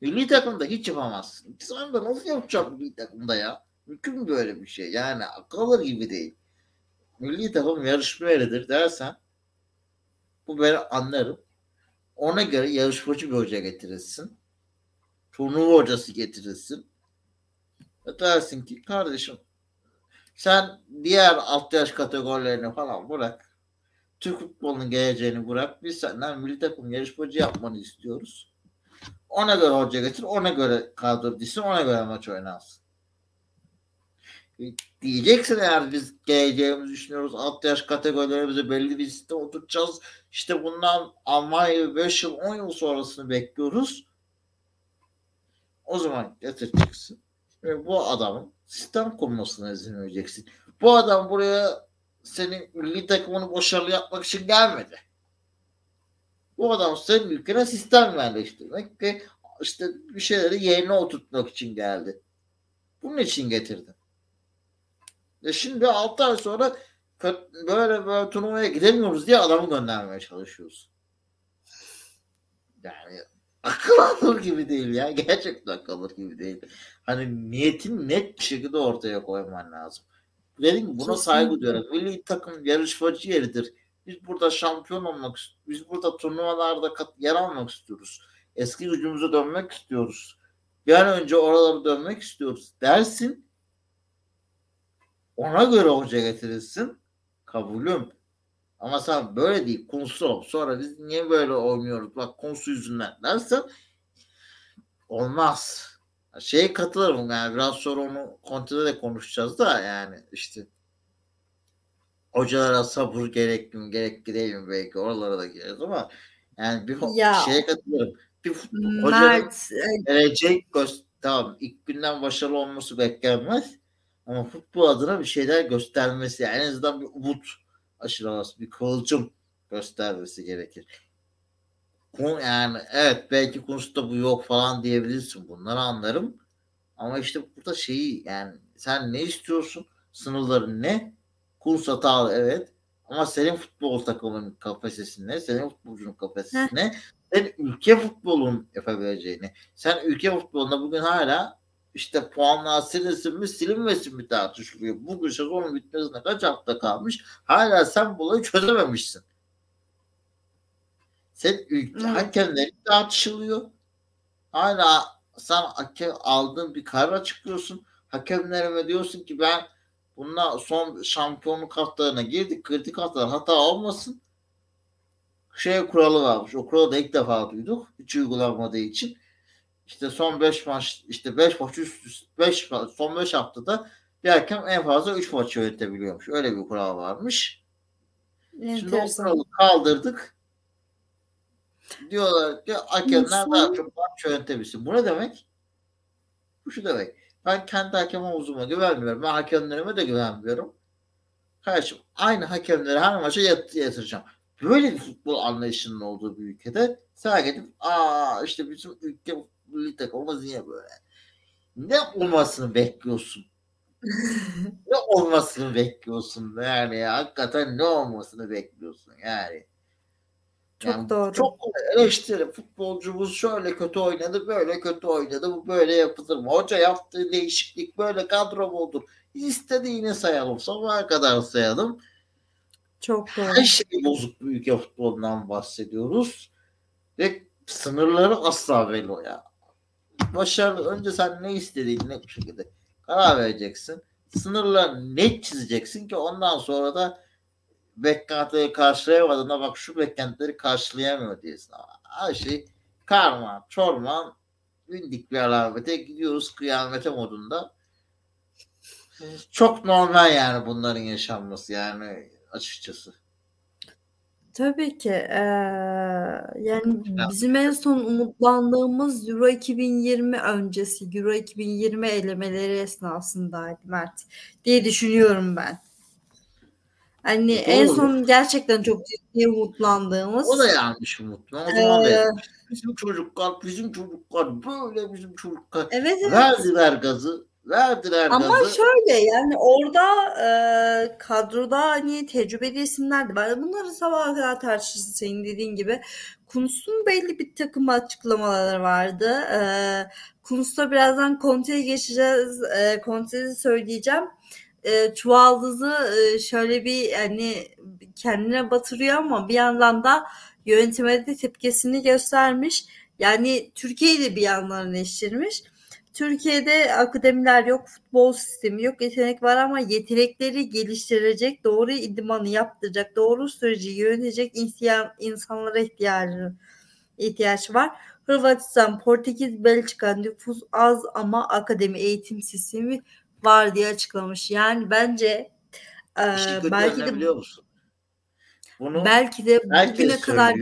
Milli takımda hiç yapamazsın. Sen de nasıl yapacağım milli takımda ya? Mümkün mü böyle bir şey? Yani akıllı gibi değil. Milli takım yarışma yeridir dersen bu ben anlarım. Ona göre yarışmacı bir hoca getirirsin. Turnuva hocası getirirsin. Dersin ki kardeşim sen diğer alt yaş kategorilerini falan bırak. Türk futbolunun geleceğini bırak. Biz senden milli takım yarışmacı yapmanı istiyoruz. Ona göre hoca getir, ona göre kadro dizsin, ona göre maç oynansın. Diyeceksin eğer biz geleceğimizi düşünüyoruz. Alt yaş kategorilerimizi belli bir liste oturacağız. İşte bundan Almanya 5 yıl 10 yıl sonrasını bekliyoruz. O zaman getireceksin. Ve bu adamın sistem kurmasına izin vereceksin. Bu adam buraya senin milli takımını başarılı yapmak için gelmedi. Bu adam senin ülkene sistem yerleştirmek ve işte bir şeyleri yerine oturtmak için geldi. Bunun için getirdim. Ve şimdi 6 ay sonra böyle böyle turnuvaya gidemiyoruz diye adamı göndermeye çalışıyoruz. Yani akıl alır gibi değil ya. Gerçekten akıl alır gibi değil. Hani niyetin net bir şekilde ortaya koyman lazım. Dedim buna Kesinlikle. saygı duyuyorum. Milli takım yarışmacı yeridir. Biz burada şampiyon olmak Biz burada turnuvalarda yer almak istiyoruz. Eski gücümüze dönmek istiyoruz. Bir an önce oralara dönmek istiyoruz dersin. Ona göre hoca getirirsin. Kabulüm. Ama sen böyle değil. Konsu. Sonra biz niye böyle oynuyoruz? Bak konsu yüzünden dersen olmaz. Şeye katılırım yani biraz sonra onu kontide de konuşacağız da yani işte hocalara sabır gerekli mi gerekli değil mi belki oralara da gireriz ama yani bir ya. şeye katılırım. Bir hocanın gelecek tamam ilk günden başarılı olması beklenmez ama futbol adına bir şeyler göstermesi yani en azından bir umut aşılaması bir kıvılcım göstermesi gerekir. Yani evet belki konusunda bu yok falan diyebilirsin bunları anlarım. Ama işte burada şeyi yani sen ne istiyorsun? Sınırların ne? Kurs hatalı evet. Ama senin futbol takımının kapasitesi ne? Senin futbolcunun kapasitesi ne? sen ülke futbolun yapabileceğini. Sen ülke futbolunda bugün hala işte puanlar silinsin mi silinmesin mi tartışılıyor. Bugün sezonun bitmesine kaç hafta kalmış hala sen bu olayı çözememişsin. Sen ülke evet. hakemleri tartışılıyor. Hala sen hakem aldığın bir karar açıklıyorsun. Hakemlerime diyorsun ki ben bununla son şampiyonluk haftalarına girdik. Kritik haftalar hata olmasın. Şey kuralı varmış. O kuralı da ilk defa duyduk. Hiç uygulanmadığı için. İşte son 5 maç işte 5 maç üst üste 5 son 5 haftada bir hakem en fazla 3 maç yönetebiliyormuş. Öyle bir kural varmış. Şimdi o kuralı kaldırdık. Diyorlar ki hakemler daha çok maç yönetebilsin. Bu ne demek? Bu şu demek. Ben kendi hakem havuzuma güvenmiyorum. Ben hakemlerime de güvenmiyorum. Kardeşim aynı hakemleri her maça yat yatıracağım. Böyle bir futbol anlayışının olduğu bir ülkede sadece gidip aa işte bizim ülke milli takımımız niye böyle? Ne olmasını bekliyorsun? ne olmasını bekliyorsun yani ya, hakikaten ne olmasını bekliyorsun yani. Çok yani doğru. Çok eleştiri. Futbolcumuz şöyle kötü oynadı, böyle kötü oynadı. Bu böyle yapılır mı? Hoca yaptığı değişiklik böyle kadro mu olur? İstediğini sayalım. Sabaha kadar sayalım. Çok doğru. Her şey bozuk bir ülke futbolundan bahsediyoruz. Ve sınırları asla belli ya. Başarılı. Önce sen ne istediğini net bir şekilde karar vereceksin. Sınırlarını net çizeceksin ki ondan sonra da beklentileri karşılayamadığında bak şu beklentileri karşılayamıyor diyesin. Her şey karma, çorman, bindik bir alamete gidiyoruz kıyamete modunda. Çok normal yani bunların yaşanması yani açıkçası. Tabii ki. Ee, yani bizim en son umutlandığımız Euro 2020 öncesi, Euro 2020 elemeleri esnasındaydı Mert diye düşünüyorum ben. Hani Doğru. en son gerçekten çok ciddi umutlandığımız. O da yanlış umutlu. O zaman ee, bizim çocuklar, bizim çocuklar böyle bizim çocuklar. Evet, evet. Verdiler gazı. Verdiler Ama gazı. şöyle yani orada e, kadroda hani tecrübeli isimler de var. Bunları sabaha kadar tartışırsın senin dediğin gibi. Kunus'un belli bir takım açıklamaları vardı. E, Kunus'ta birazdan Conte'ye geçeceğiz. E, Conte'yi söyleyeceğim e, çuvaldızı e, şöyle bir hani kendine batırıyor ama bir yandan da yönetime de tepkisini göstermiş. Yani Türkiye'yi de bir yandan eleştirmiş. Türkiye'de akademiler yok, futbol sistemi yok, yetenek var ama yetenekleri geliştirecek, doğru idmanı yaptıracak, doğru süreci yönetecek insanlara ihtiyacı ihtiyaç var. Hırvatistan, Portekiz, Belçika nüfus az ama akademi eğitim sistemi var diye açıklamış. Yani bence e, belki de biliyor musun? Bunu belki de bugüne kadar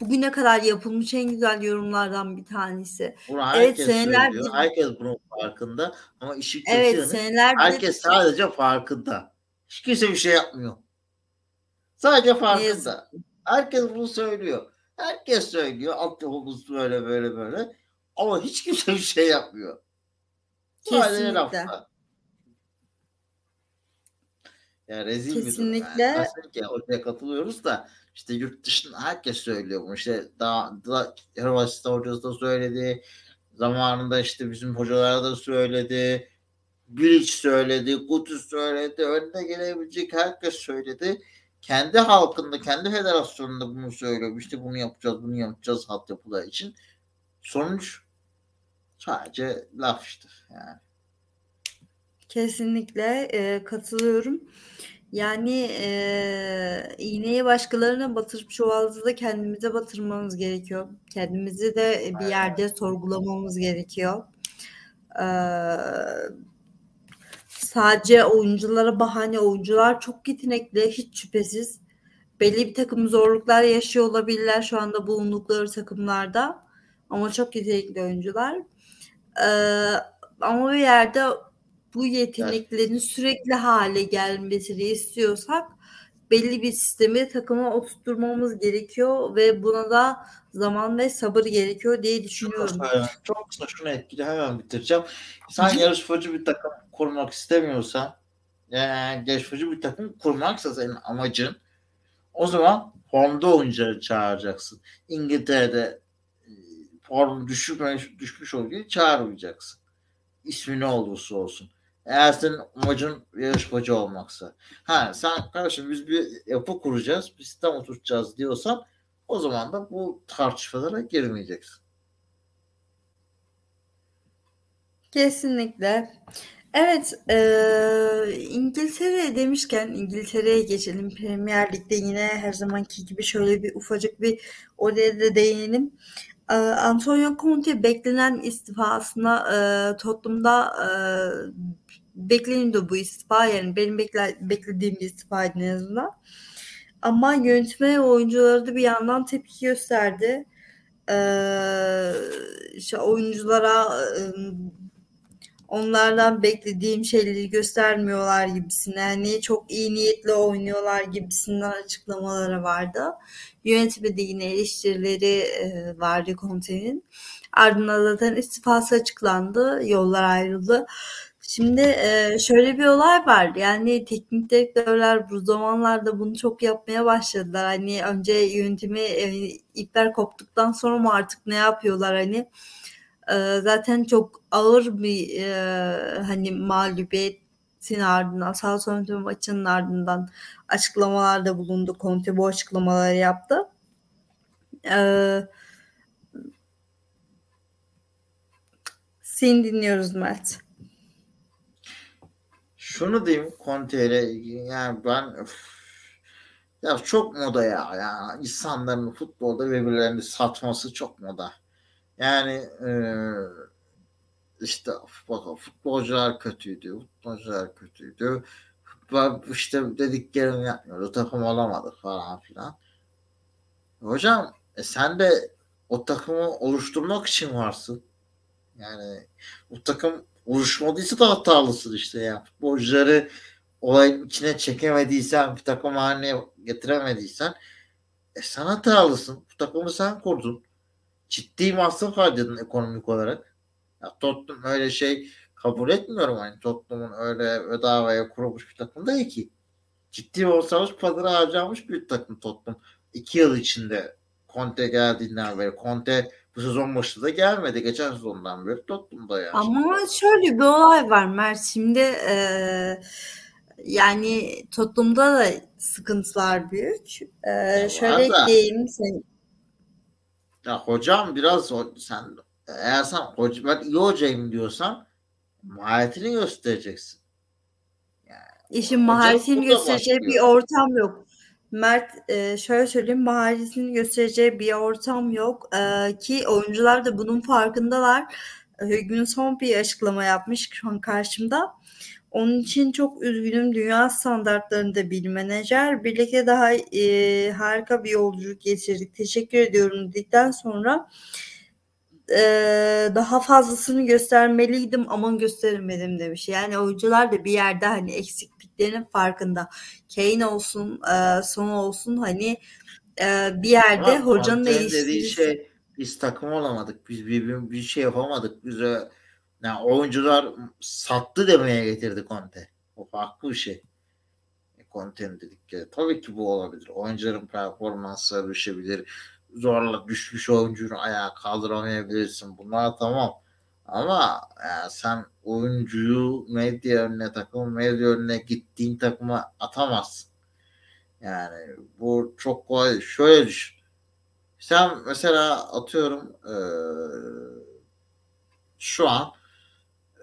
bugüne kadar yapılmış en güzel yorumlardan bir tanesi. Bunu evet, seneler söylüyor. Herkes bunun farkında ama işi evet, seneler herkes sadece farkında. Hiç kimse bir şey yapmıyor. Sadece farkında. Herkes bunu söylüyor. Herkes söylüyor. Altyapımız böyle böyle böyle. Ama hiç kimse bir şey yapmıyor. Kesinlikle. Lafla. Ya rezil Kesinlikle. Yani. Kesinlikle ortaya katılıyoruz da işte yurt dışında herkes söylüyor bunu. İşte daha, daha Hırvatistan hocası da söyledi. Zamanında işte bizim hocalar da söyledi. Bilic söyledi, Kutus söyledi, önüne gelebilecek herkes söyledi. Kendi halkında, kendi federasyonunda bunu söylüyor. İşte bunu yapacağız, bunu yapacağız altyapılar için. Sonuç Sadece laf işte yani. Kesinlikle e, katılıyorum. Yani e, iğneyi başkalarına batırıp çuvaldızı da kendimize batırmamız gerekiyor. Kendimizi de bir yerde sorgulamamız gerekiyor. E, sadece oyunculara bahane oyuncular çok yetenekli hiç şüphesiz. Belli bir takım zorluklar yaşıyor olabilirler şu anda bulundukları takımlarda. Ama çok yetenekli oyuncular. Ama bir yerde bu yeteneklerin sürekli hale gelmesini istiyorsak belli bir sistemi takıma oturtmamız gerekiyor ve buna da zaman ve sabır gerekiyor diye düşünüyorum. Çok kısa, çok kısa şunu etkili hemen bitireceğim. Sen yarışmacı bir takım kurmak istemiyorsan yani yarışmacı bir takım kurmaksa senin amacın O zaman formda oyuncuları çağıracaksın. İngiltere'de form düşmüş, düşmüş oyuncuyu çağırmayacaksın. İsmi ne olursa olsun. Eğer senin amacın yarışmacı olmaksa. Ha sen kardeşim biz bir yapı kuracağız, bir sistem oturtacağız diyorsan o zaman da bu tartışmalara girmeyeceksin. Kesinlikle. Evet, e, İngiltere demişken İngiltere'ye geçelim. Premier Lig'de yine her zamanki gibi şöyle bir ufacık bir oraya da değinelim. E, Antonio Conte beklenen istifasına e, Tottenham'da e, bekleniyordu bu istifa. Yani benim bekle, beklediğim bir istifaydı en azından. Ama yönetme oyuncuları da bir yandan tepki gösterdi. Ee, işte oyunculara onlardan beklediğim şeyleri göstermiyorlar gibisine hani çok iyi niyetli oynuyorlar gibisinden açıklamaları vardı. Yönetime de yine eleştirileri e, vardı Conte'nin. Ardından zaten istifası açıklandı. Yollar ayrıldı. Şimdi e, şöyle bir olay var. Yani teknik direktörler bu zamanlarda bunu çok yapmaya başladılar. Hani önce yönetimi e, ipler koptuktan sonra mı artık ne yapıyorlar hani e, zaten çok ağır bir e, hani mağlubiyetin ardından Southampton maçının ardından açıklamalarda bulundu. Conte bu açıklamaları yaptı. Eee Seni dinliyoruz Mert şunu diyeyim Conte yani ben öf, ya çok moda ya. Yani insanların futbolda birbirlerini satması çok moda. Yani e, işte futbolcular kötüydü. Futbolcular kötüydü. İşte dediklerini yapmıyordu. Takım olamadı falan filan. Hocam e sen de o takımı oluşturmak için varsın. Yani o takım oluşmadıysa da hatalısın işte ya. Futbolcuları olayın içine çekemediysen, bir takım haline getiremediysen e sen hatalısın. Bu takımı sen kurdun. Ciddi masraf harcadın ekonomik olarak. Ya Tottenham öyle şey kabul etmiyorum. Hani Tottenham'ın öyle bedavaya kurulmuş bir takım değil ki. Ciddi masraf para harcamış bir takım Tottenham. İki yıl içinde Conte geldiğinden beri. Conte bu sezon başında da gelmedi. Geçen sezondan beri Tottenham'da yani. Ama şöyle bir olay var Mert. Şimdi e, yani Tottenham'da da sıkıntılar büyük. E, ya şöyle diyeyim sen. Ya hocam biraz sen eğer sen hoca, ben iyi hocayım diyorsan maharetini göstereceksin. Yani, İşin maharetini göstereceği bir ortam yok. Mert e, şöyle söyleyeyim maharetini göstereceği bir ortam yok e, ki oyuncular da bunun farkındalar. E, gün son bir açıklama yapmış şu an karşımda. Onun için çok üzgünüm. Dünya standartlarında bir menajer. Birlikte daha e, harika bir yolculuk geçirdik. Teşekkür ediyorum dedikten sonra e, daha fazlasını göstermeliydim ama gösteremedim demiş. Yani oyuncular da bir yerde hani eksikliklerinin farkında. Kane olsun, e, Son olsun hani e, bir yerde ama hocanın eleştirisi. şey biz takım olamadık. Biz bir, bir şey yapamadık. Bize yani oyuncular sattı demeye getirdi Conte. O farklı bir şey. E, Conte'nin dedikleri. Tabii ki bu olabilir. Oyuncuların performansları düşebilir zorla düşmüş oyuncunu ayağa kaldıramayabilirsin. Bunlar tamam. Ama yani sen oyuncuyu medya önüne takım medya önüne gittiğin takıma atamazsın. Yani bu çok kolay. Şöyle düşün. Sen mesela atıyorum ee, şu an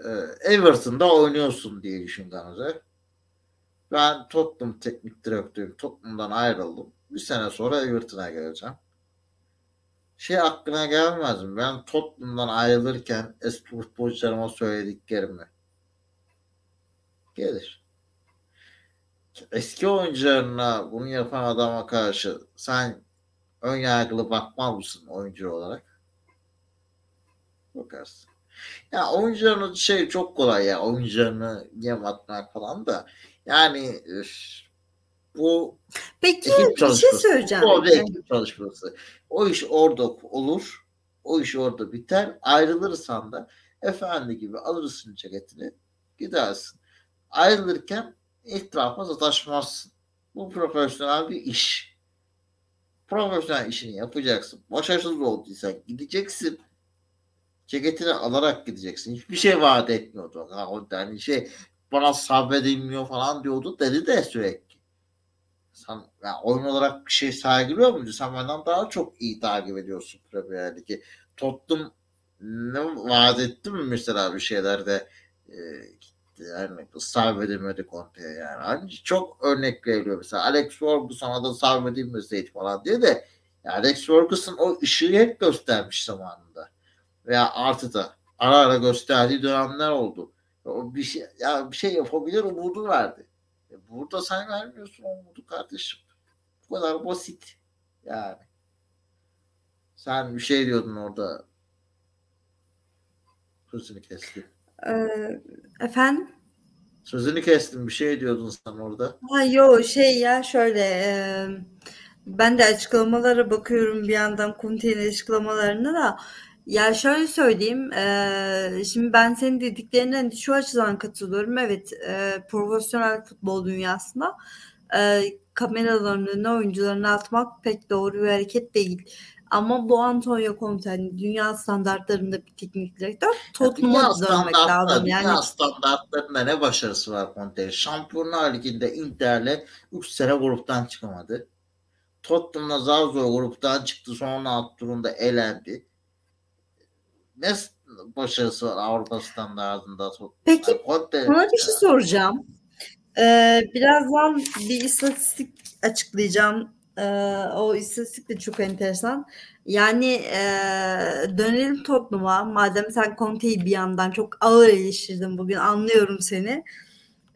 e, Everton'da oynuyorsun diye düşün Gamze. Ben Tottenham teknik direktörüm. Tottenham'dan ayrıldım. Bir sene sonra Everton'a geleceğim şey aklına gelmez mi? Ben Tottenham'dan ayrılırken eski futbolcularıma söylediklerimi. Gelir. Eski oyuncularına bunu yapan adama karşı sen ön yargılı bakmaz mısın oyuncu olarak? Bakarsın. Ya oyuncuların şey çok kolay ya oyuncularını yem atmak falan da yani bu Peki bir şey söyleyeceğim. Bu ekip çalışması. O iş orada olur. O iş orada biter. Ayrılırsan da efendi gibi alırsın ceketini gidersin. Ayrılırken etrafa sataşmazsın. Bu profesyonel bir iş. profesyonel işini yapacaksın. Başarısız olduysan gideceksin. Ceketini alarak gideceksin. Hiçbir şey vaat etmiyordu. Ha, o yani şey bana sabredilmiyor falan diyordu dedi de sürekli. Sen yani oyun olarak bir şey sergiliyor muydu? Sen benden daha çok iyi takip ediyorsun Premier Ligi. Tottenham ne vaat etti mi mesela bir şeylerde e, yani sarf edilmedi Conte'ye yani. Hani çok örnek veriliyor mesela. Alex Ferguson'a da sarf edilmeseydi falan diye de yani Alex Ferguson o ışığı hep göstermiş zamanında. Veya artı da ara ara gösterdiği dönemler oldu. O bir şey ya bir şey yapabilir umudu verdi. Burada sen vermiyorsun umudu kardeşim. Bu kadar basit. Yani. Sen bir şey diyordun orada. Sözünü kestim. Ee, efendim? Sözünü kestim. Bir şey diyordun sen orada. Ha yo şey ya şöyle e, ben de açıklamalara bakıyorum bir yandan konteyner açıklamalarına da ya şöyle söyleyeyim e, şimdi ben senin dediklerinden şu açıdan katılıyorum evet e, profesyonel futbol dünyasında e, kameraların önüne oyuncularını atmak pek doğru bir hareket değil. Ama bu Antonio Conte hani dünya standartlarında bir teknik direktör. Tottenham'a dönmek lazım. Yani. Dünya standartlarında ne başarısı var Conte? Şampiyonlar Ligi'nde Inter'le 3 sene gruptan çıkamadı. Tottenham'la zar zor gruptan çıktı. Sonra alt turunda elendi. Ne başarısı var Avrupa standartında? Peki yani sana bir şey soracağım. Ee, birazdan bir istatistik açıklayacağım e, o istatistik de çok enteresan. Yani e, dönelim Tottenham'a. Madem sen Conte'yi bir yandan çok ağır eleştirdin bugün anlıyorum seni.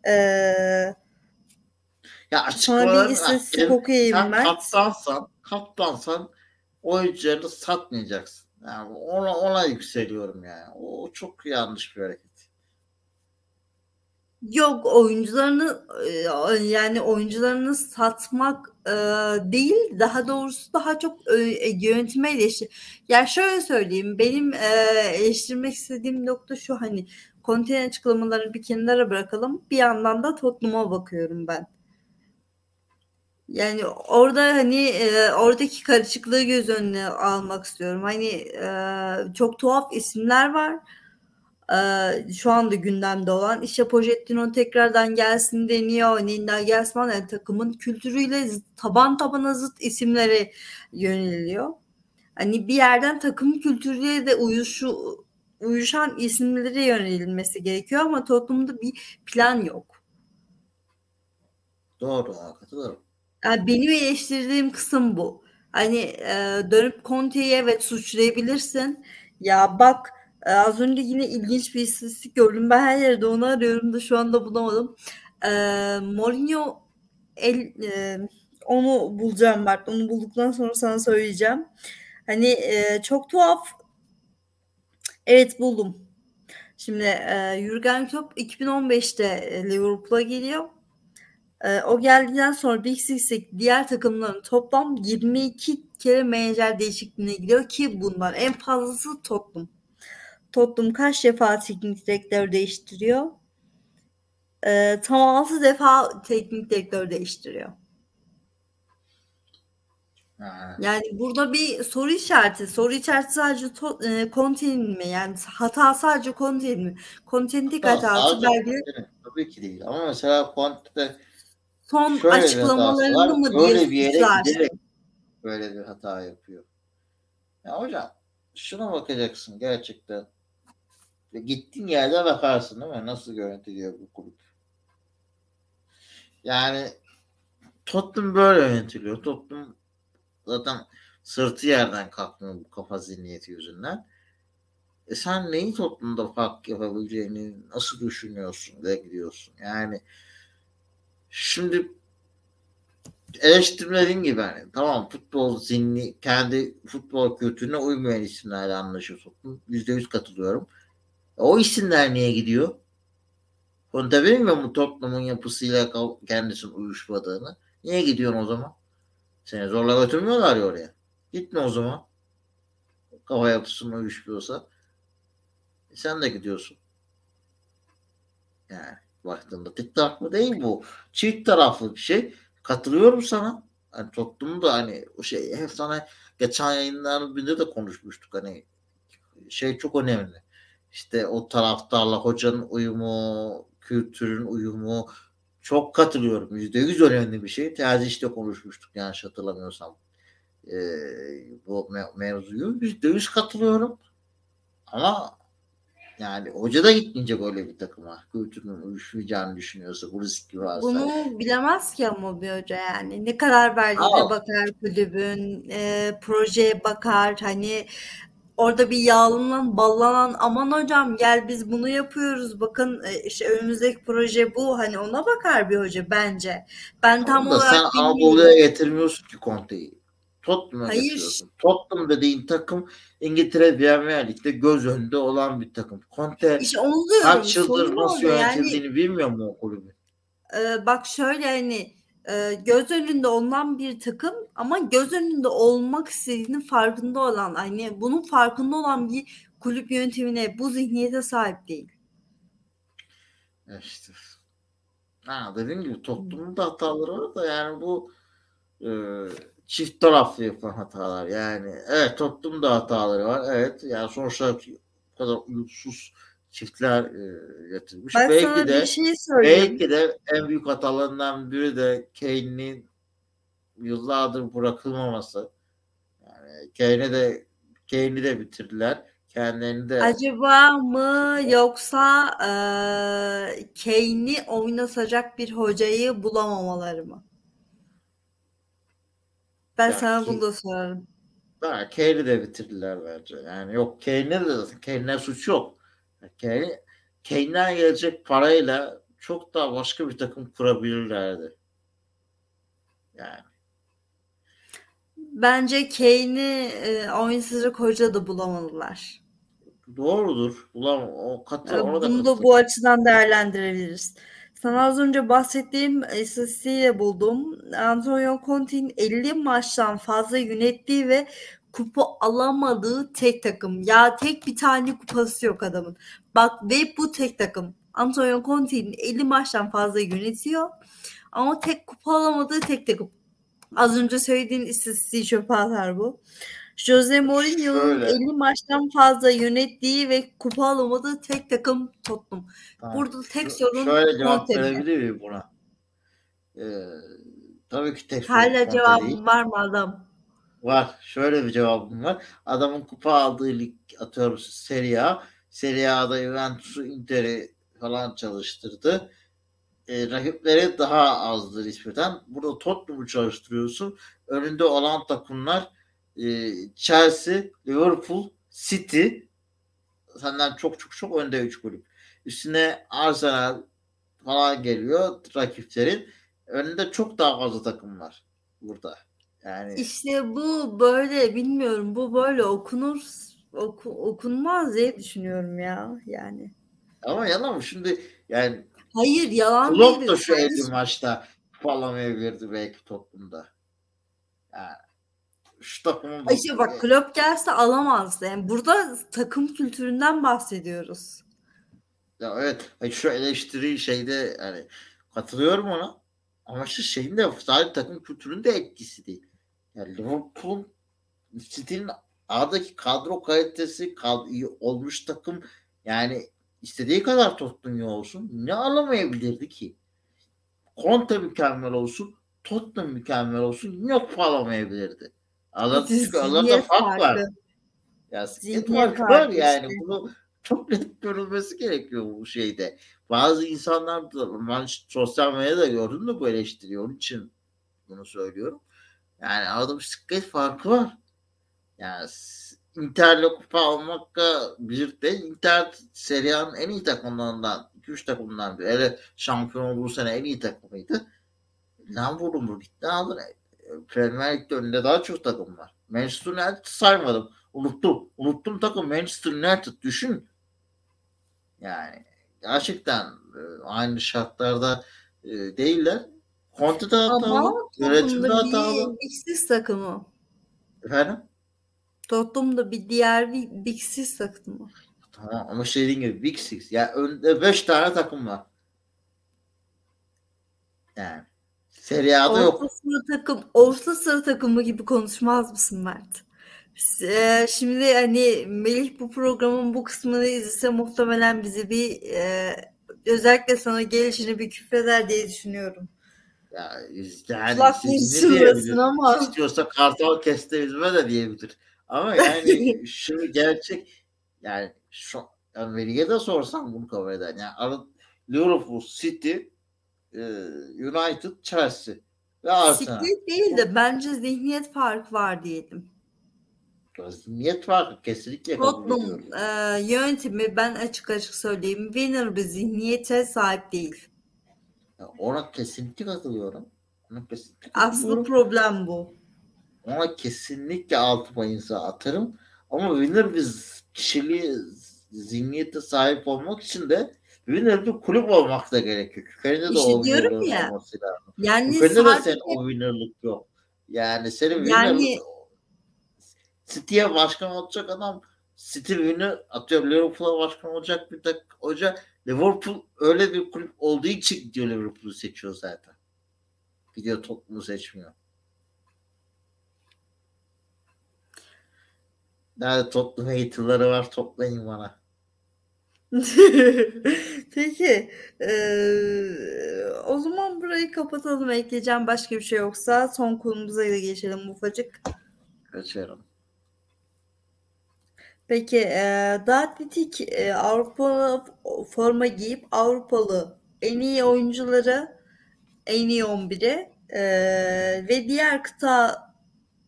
E, ya sana bir istatistik okuyayım sen ben. Kaptansan, kaptansan oyuncularını satmayacaksın. Yani ona, ona yükseliyorum yani. O çok yanlış bir hareket. Yok oyuncularını yani oyuncularını satmak e, değil daha doğrusu daha çok e, yönetime eleştir. Yani şöyle söyleyeyim benim e, eleştirmek istediğim nokta şu hani konteyner açıklamalarını bir kenara bırakalım bir yandan da Tottenham'a bakıyorum ben. Yani orada hani e, oradaki karışıklığı göz önüne almak istiyorum. Hani e, çok tuhaf isimler var şu anda gündemde olan işte Pochettino tekrardan gelsin deniyor. Nina Gelsman yani takımın kültürüyle taban tabana zıt isimlere yöneliyor. Hani bir yerden takım kültürüyle de uyuşu uyuşan isimlere yönelilmesi gerekiyor ama toplumda bir plan yok. Doğru, katılıyorum. Yani benim eleştirdiğim kısım bu. Hani e, dönüp Conte'yi evet suçlayabilirsin. Ya bak ee, az önce yine ilginç bir istatistik gördüm. Ben her yerde onu arıyorum da şu anda bulamadım. Ee, Mourinho el, e, onu bulacağım Bart. Onu bulduktan sonra sana söyleyeceğim. Hani e, çok tuhaf. Evet buldum. Şimdi e, Jurgen Klopp 2015'te Liverpool'a geliyor. E, o geldikten sonra Big Six'teki diğer takımların toplam 22 kere menajer değişikliğine gidiyor ki bunlar en fazlası Tottenham. Tottenham kaç defa teknik direktör değiştiriyor? Ee, tam 6 defa teknik direktör değiştiriyor. Ha. Yani burada bir soru işareti. Soru işareti sadece to, e, Conte'nin mi? Yani hata sadece Conte'nin mi? Conte'nin tek hatası belki tabii ki değil. Ama mesela Conte'de son açıklamalarını mı böyle bir yere giderek böyle bir hata yapıyor. Ya hocam şuna bakacaksın gerçekten gittiğin yerde bakarsın değil mi? Nasıl yönetiliyor bu kulüp? Yani Tottenham böyle yönetiliyor. Tottenham zaten sırtı yerden kalkmıyor bu kafa zihniyeti yüzünden. E sen neyi Tottenham'da fark yapabileceğini nasıl düşünüyorsun ve gidiyorsun? Yani şimdi eleştirmediğin gibi hani tamam futbol zihni kendi futbol kültürüne uymayan isimlerle anlaşıyor Tottenham. Yüzde yüz katılıyorum. O isimler niye gidiyor? Kontabil mi bu Tottenham'ın yapısıyla kendisinin uyuşmadığını? Niye gidiyorsun o zaman? Seni zorla götürmüyorlar ya oraya. Gitme o zaman. Kafa yapısının uyuşmuyorsa. E sen de gidiyorsun. Yani baktığında tek taraflı değil bu. Çift taraflı bir şey. Katılıyorum sana. hani Tottenham'ı da hani o şey hep sana geçen yayınların birinde de konuşmuştuk hani şey çok önemli. İşte o taraftarla hocanın uyumu, kültürün uyumu çok katılıyorum. Yüzde yüz önemli bir şey. Terzi işte konuşmuştuk yanlış hatırlamıyorsam. Ee, bu me- mevzuyu. Yüzde yüz katılıyorum. Ama yani hoca da gitmeyecek öyle bir takıma. Kültürün uyuşmayacağını düşünüyorsa bu riski varsa. Bunu bilemez ki ama bir hoca yani. Ne kadar verdiğine bakar kulübün, e, projeye bakar. Hani orada bir yağlanan, ballanan aman hocam gel biz bunu yapıyoruz. Bakın e, işte önümüzdeki proje bu. Hani ona bakar bir hoca bence. Ben tam da olarak sen. Anadolu'ya getirmiyorsun ki Conte'yi. Tottenham'a Hayır. getiriyorsun. Tottenham dediğin takım İngiltere Premier Lig'de göz önünde olan bir takım. Conte İşte onu diyorum. kaç yıldır nasıl orada. Yani yönetildiğini bilmiyor mu o kulübü? e, bak şöyle hani e, göz önünde olan bir takım ama göz önünde olmak istediğinin farkında olan hani bunun farkında olan bir kulüp yönetimine bu zihniyete sahip değil. İşte. Ha, dediğim gibi Tottenham'ın da hataları var da yani bu e, çift taraflı yapılan hatalar. Yani evet Tottenham'ın da hataları var. Evet yani sonuçta bu kadar uyumsuz çiftler e, getirmiş. Ben belki sana de bir şey söyleyeyim. belki de en büyük hatalarından biri de Kane'in yıllardır bırakılmaması. Yani Kane'i de Kane'i de bitirdiler. Kendilerini de Acaba mı yoksa e, Kane'i oynatacak bir hocayı bulamamaları mı? Ben Ya sana bunu da sorarım. Ha, Kane'i de bitirdiler bence. Yani yok Kane'e de zaten Kane'e suç yok. Kane, Kane'den gelecek parayla çok daha başka bir takım kurabilirlerdi. Yani Bence Kane'i e, oynatacak hoca da bulamadılar. doğrudur. Ulan o katı E, ona da Bunu da bu açıdan değerlendirebiliriz. Sana az önce bahsettiğim istatistiği de buldum. Antonio Conte'nin 50 maçtan fazla yönettiği ve kupa alamadığı tek takım. Ya tek bir tane kupası yok adamın. Bak ve bu tek takım. Antonio Conte'nin 50 maçtan fazla yönetiyor. Ama tek kupa alamadığı tek takım. Az önce söylediğin istatistiği çöpe atar bu. Jose Mourinho'nun Şöyle. 50 maçtan fazla yönettiği ve kupa alamadığı tek takım Tottenham. Tamam. Burada tek sorun Şöyle cevap verebilir miyim buna? Ee, tabii ki tek Hala Conte değil. cevabın var mı adam? Var. Şöyle bir cevabım var. Adamın kupa aldığı lig atıyorum Serie A. Serie A'da Juventus'u Inter'i falan çalıştırdı. E, rakipleri daha azdır nispeten. Burada Tottenham'ı çalıştırıyorsun. Önünde olan takımlar e, Chelsea, Liverpool, City senden çok çok çok önde 3 kulüp. Üstüne Arsenal falan geliyor rakiplerin. Önünde çok daha fazla takım var burada. Yani İşte bu böyle bilmiyorum bu böyle okunur oku- okunmaz diye düşünüyorum ya yani. ama yalan mı? Şimdi yani Hayır yalan Klopp değil. da şu 50 maçta kupa belki Tottenham'da. Yani Ay İşte bak Klopp gelse alamazdı. Yani burada takım kültüründen bahsediyoruz. Ya evet şu eleştiri şeyde yani katılıyorum ona ama şu şeyin de sadece takım kültürünün de etkisi değil. Yani Liverpool'un City'nin A'daki kadro kalitesi kad- iyi olmuş takım yani istediği kadar Tottenham olsun ne alamayabilirdi ki? Conte mükemmel olsun Tottenham mükemmel olsun yine kupa alamayabilirdi. Aralarında çünkü Zihniyet fark var. Ya zihniyet farkı var yani işte. bunu çok net görülmesi gerekiyor bu şeyde. Bazı insanlar da ben sosyal medyada gördüm de bu eleştiriyor. Onun için bunu söylüyorum. Yani arada bir siklet farkı var. Yani s- Inter'le kupa almakla birlikte Inter Serie en iyi takımlarından 2-3 takımdan biri. Hele şampiyon olduğu sene en iyi takımıydı. Lan vurdum bu ligden aldın. Premier Lig'de önünde daha çok takım var. Manchester United saymadım. Unuttum. Unuttum takım Manchester United. Düşün. Yani gerçekten e, aynı şartlarda e, değiller. Conte de hatalı. Yönetim de hatalı. bir Big Six takımı. Efendim? Tottenham'da bir diğer bir Big Six takımı. Tamam ama şey dediğim gibi Big Six. Ya önde 5 tane takım var. Yani Serie A'da yok. Sıra takım, orta sıra takımı gibi konuşmaz mısın Mert? Eee, şimdi hani Melih bu programın bu kısmını izlese muhtemelen bizi bir eee, özellikle sana gelişini bir küfreder diye düşünüyorum. Ya, yani diyebilir? ama. İstiyorsa kartal keste üzme de diyebilir. Ama yani şu gerçek yani şu de sorsam bunu kabul eder. Yani Liverpool, City, e, United, Chelsea ve Arsenal. Siklet değil de bence zihniyet farkı var diyelim. Niyet var. Kesinlikle Tottenham eee, yönetimi ben açık açık söyleyeyim winner bir zihniyete sahip değil. Ya Ona kesinlikle katılıyorum. Ona kesinlikle Aslı problem bu. Ona kesinlikle altıma imza atarım. Ama winner bir kişiliği zihniyete sahip olmak için de winner bir kulüp olmak da gerekiyor. Kökeninde de o winner'ın ya, olması lazım. Yani Kökeninde de sadece senin o winner'lık yok. Yani senin Yani- winner'lık City'ye başkan olacak adam City winner atıyorum Liverpool'a başkan olacak bir tak hoca Liverpool öyle bir kulüp olduğu için gidiyor Liverpool'u seçiyor zaten. Gidiyor Tottenham'ı seçmiyor. Nerede Tottenham hater'ları var toplayın bana. Peki. eee, o zaman burayı kapatalım. Ekleyeceğim başka bir şey yoksa son konumuza da geçelim ufacık. Kaçıyorum. Peki eee daha atletik eee, Avrupa forma giyip Avrupalı en iyi oyuncuları en iyi 11'i eee, ve diğer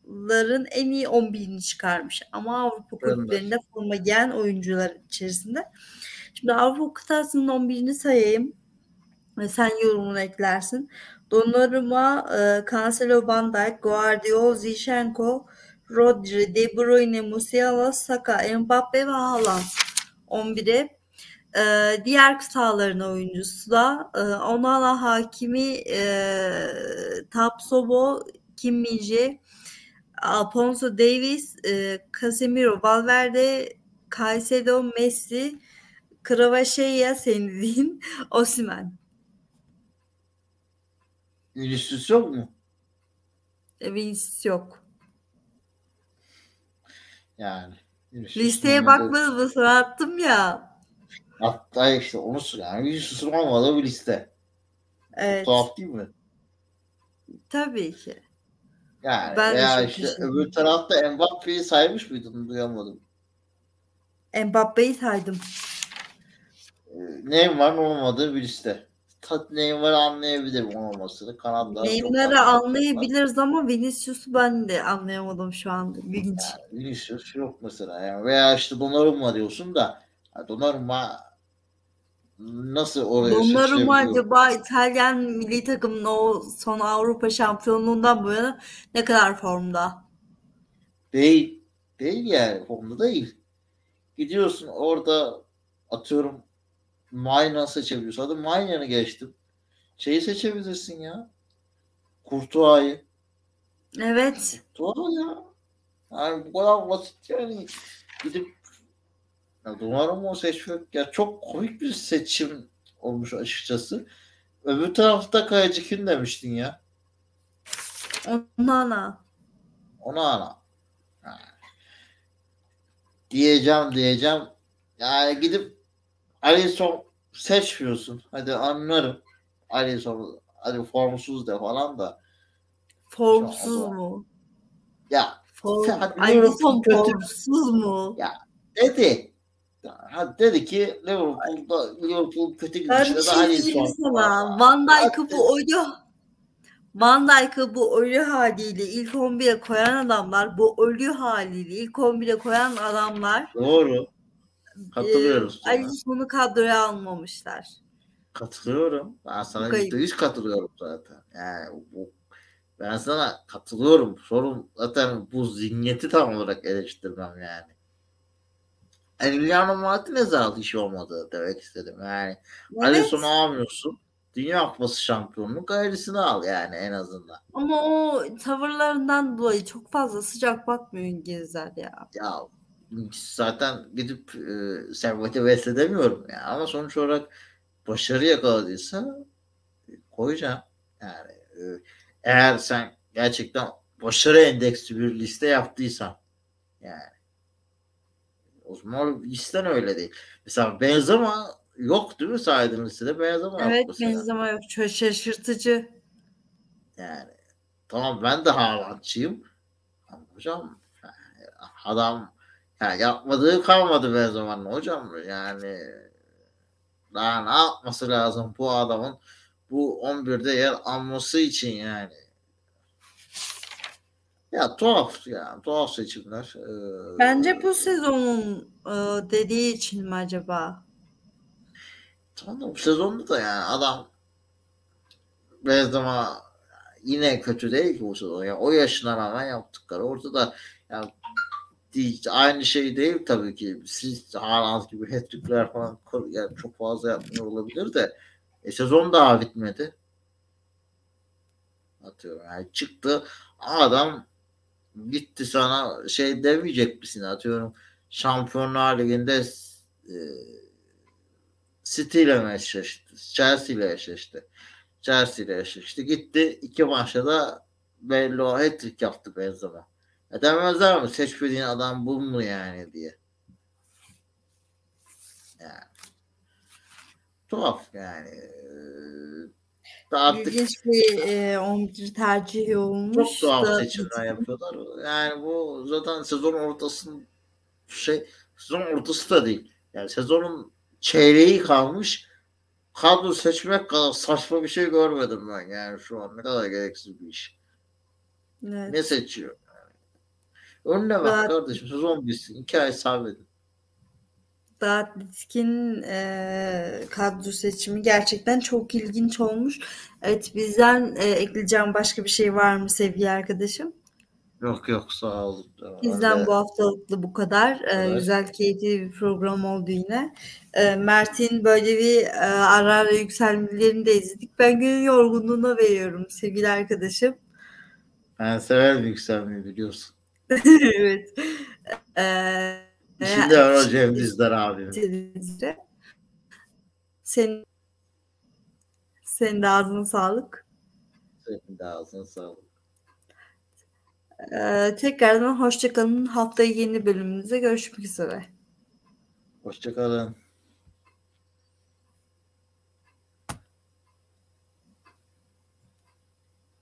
kıtaların en iyi 11'ini çıkarmış. Ama Avrupa kulüplerinde forma giyen oyuncular içerisinde. Şimdi Avrupa kıtasının 11'ini sayayım. Ve sen yorumunu eklersin. Donnarumma, e, Cancelo, Van Dijk, Guardiola, Zinchenko, Rodri, De Bruyne, Musiala, Saka, Mbappe ve Haaland 11'i. E, diğer kıtaların oyuncusu da e, Onana, Hakimi, e, Tapsoba, Kim Alfonso Davies, e, Casemiro, Valverde, Caicedo, Messi, Kvaratskhelia senin dediğin Osimhen. Vinicius yok mu? E, Vinicius yok. Yani. Vinicius Listeye bakmadın mı? Sana attım ya. Hatta işte onu yani Vinicius'un olmadığı bir liste. Evet. Tuhaf değil mi? Tabii ki. Yani Ben çok işte düşündüm. öbür tarafta Mbappe'yi saymış mıydın? Duyamadım. Mbappe'yi saydım. Ee, Neymar'ın olmadığı bir liste. Tat Neymar'ı anlayabilirim olmamasını. Kanatlar çok Neymar'ı anlayabiliriz ama Vinicius'u ben de anlayamadım şu anda. İlginç. Vinicius yok mesela. Yani veya işte Donnarumma diyorsun da ya Donnarumma nasıl oraya Donnarumma seçilebiliyor? acaba İtalyan milli takımının o son Avrupa şampiyonluğundan bu yana ne kadar formda? Değil. Değil yani. Formda değil. Gidiyorsun orada atıyorum Mayna seçebiliyorsun. Hadi Mayna'nı geçtim. Şeyi seçebilirsin ya. Kurtuğa'yı. Evet. Kurtuğa ya. Yani bu kadar basit yani. Gidip ya Donnarumma seçmek ya çok komik bir seçim olmuş açıkçası. Öbür tarafta Kayacı kim demiştin ya? Ona ana. Ha. Diyeceğim diyeceğim. Yani gidip Alisson seçmiyorsun. Hadi anlarım. Alisson hadi formsuz de falan da. Formsuz an- mu? Ya Form, Sen- Alisson kötü- formsuz mu? dedi. Dedi ki Liverpool'da Liverpool kötü şey diyeyim Alisson. sana. Van Dijk'ı bu ölü Van Dijk'ı bu ölü haliyle ilk 11'e koyan adamlar, bu ölü haliyle ilk 11'e koyan adamlar Doğru. Katılıyoruz. e, Alisson'u kadroya almamışlar. Katılıyorum. Ben sana Kayıp. yüzde yüz katılıyorum zaten. Yani bu ben sana katılıyorum. Sorun zaten bu zihniyeti tam olarak eleştirmem yani. Emiliano Martinez aldı işi olmadı demek istedim. Yani Evet. Alisson'u almıyorsun. Dünya Kupası şampiyonluğu gayrisini al yani en azından. Ama o tavırlarından dolayı çok fazla sıcak bakmıyor İngilizler ya. Ya zaten gidip e, serveti besledemiyorum ya. Ama sonuç olarak başarı yakaladıysa e, koyacağım. Yani eğer sen gerçekten başarı endeksli bir liste yaptıysan yani o zaman listen öyle değil. Mesela Benzema yok değil mi saydığın listede? Benzema evet, yok mesela. Benzema yok. Çok şaşırtıcı. Yani tamam ben de Haaland'çıyım. Ama hocam adam yani yapmadığı kalmadı Benzema'nın hocam. Yani daha ne yapması lazım bu adamın bu 11'de yer alması için yani. Ya tuhaf ya tuhaf seçimler. Ee, Bence bu sezonun e, dediği için mi acaba? Tamam bu sezonda da yani adam Benzema yine kötü değil ki bu sezon. Yani o yaşına rağmen yaptıkları ortada yani aynı şey değil tabii ki. Siz Haaland gibi hat falan yani çok fazla yapmıyor olabilir de e, sezon daha bitmedi. Atıyorum yani çıktı adam gitti sana şey demeyecek misin atıyorum Şampiyonlar Ligi'nde e, City ile eşleşti. Chelsea ile eşleşti. Chelsea ile eşleşti. Gitti iki maçta da belli o hat-trick yaptı Benzema. Ya demezler mi seçmediğin adam bu mu yani diye. Yani. Tuhaf yani. Artık İlginç bir e, 11 tercih olmuş. Çok tuhaf da, seçimler yapıyorlar. Yani bu zaten sezon ortasının şey sezon ortası da değil. Yani sezonun çeyreği kalmış. Kadro seçmek kadar saçma bir şey görmedim ben yani şu an. Ne kadar gereksiz bir iş. Evet. Ne seçiyor? Önüne bak kardeşim sezon bitsin. İki ay sabredin. Daha Ditkin e, kadro seçimi gerçekten çok ilginç olmuş. Evet bizden e, ekleyeceğim başka bir şey var mı sevgili arkadaşım? Yok yok sağ olun. Bizden Öyle. bu haftalık da bu kadar. Evet. Ee, güzel keyifli bir program oldu yine. Ee, Mert'in böyle bir e, ara ara yükselmelerini de izledik. Ben günün yorgunluğuna veriyorum sevgili arkadaşım. Ben severim yükselmeyi biliyorsun. evet. Ee, Şimdi var o Cem Dizdar abim. Senin, senin de ağzına sağlık. Senin de ağzına sağlık. Ee, tekrardan hoşçakalın. Haftaya yeni bölümümüzde görüşmek üzere. Hoşçakalın.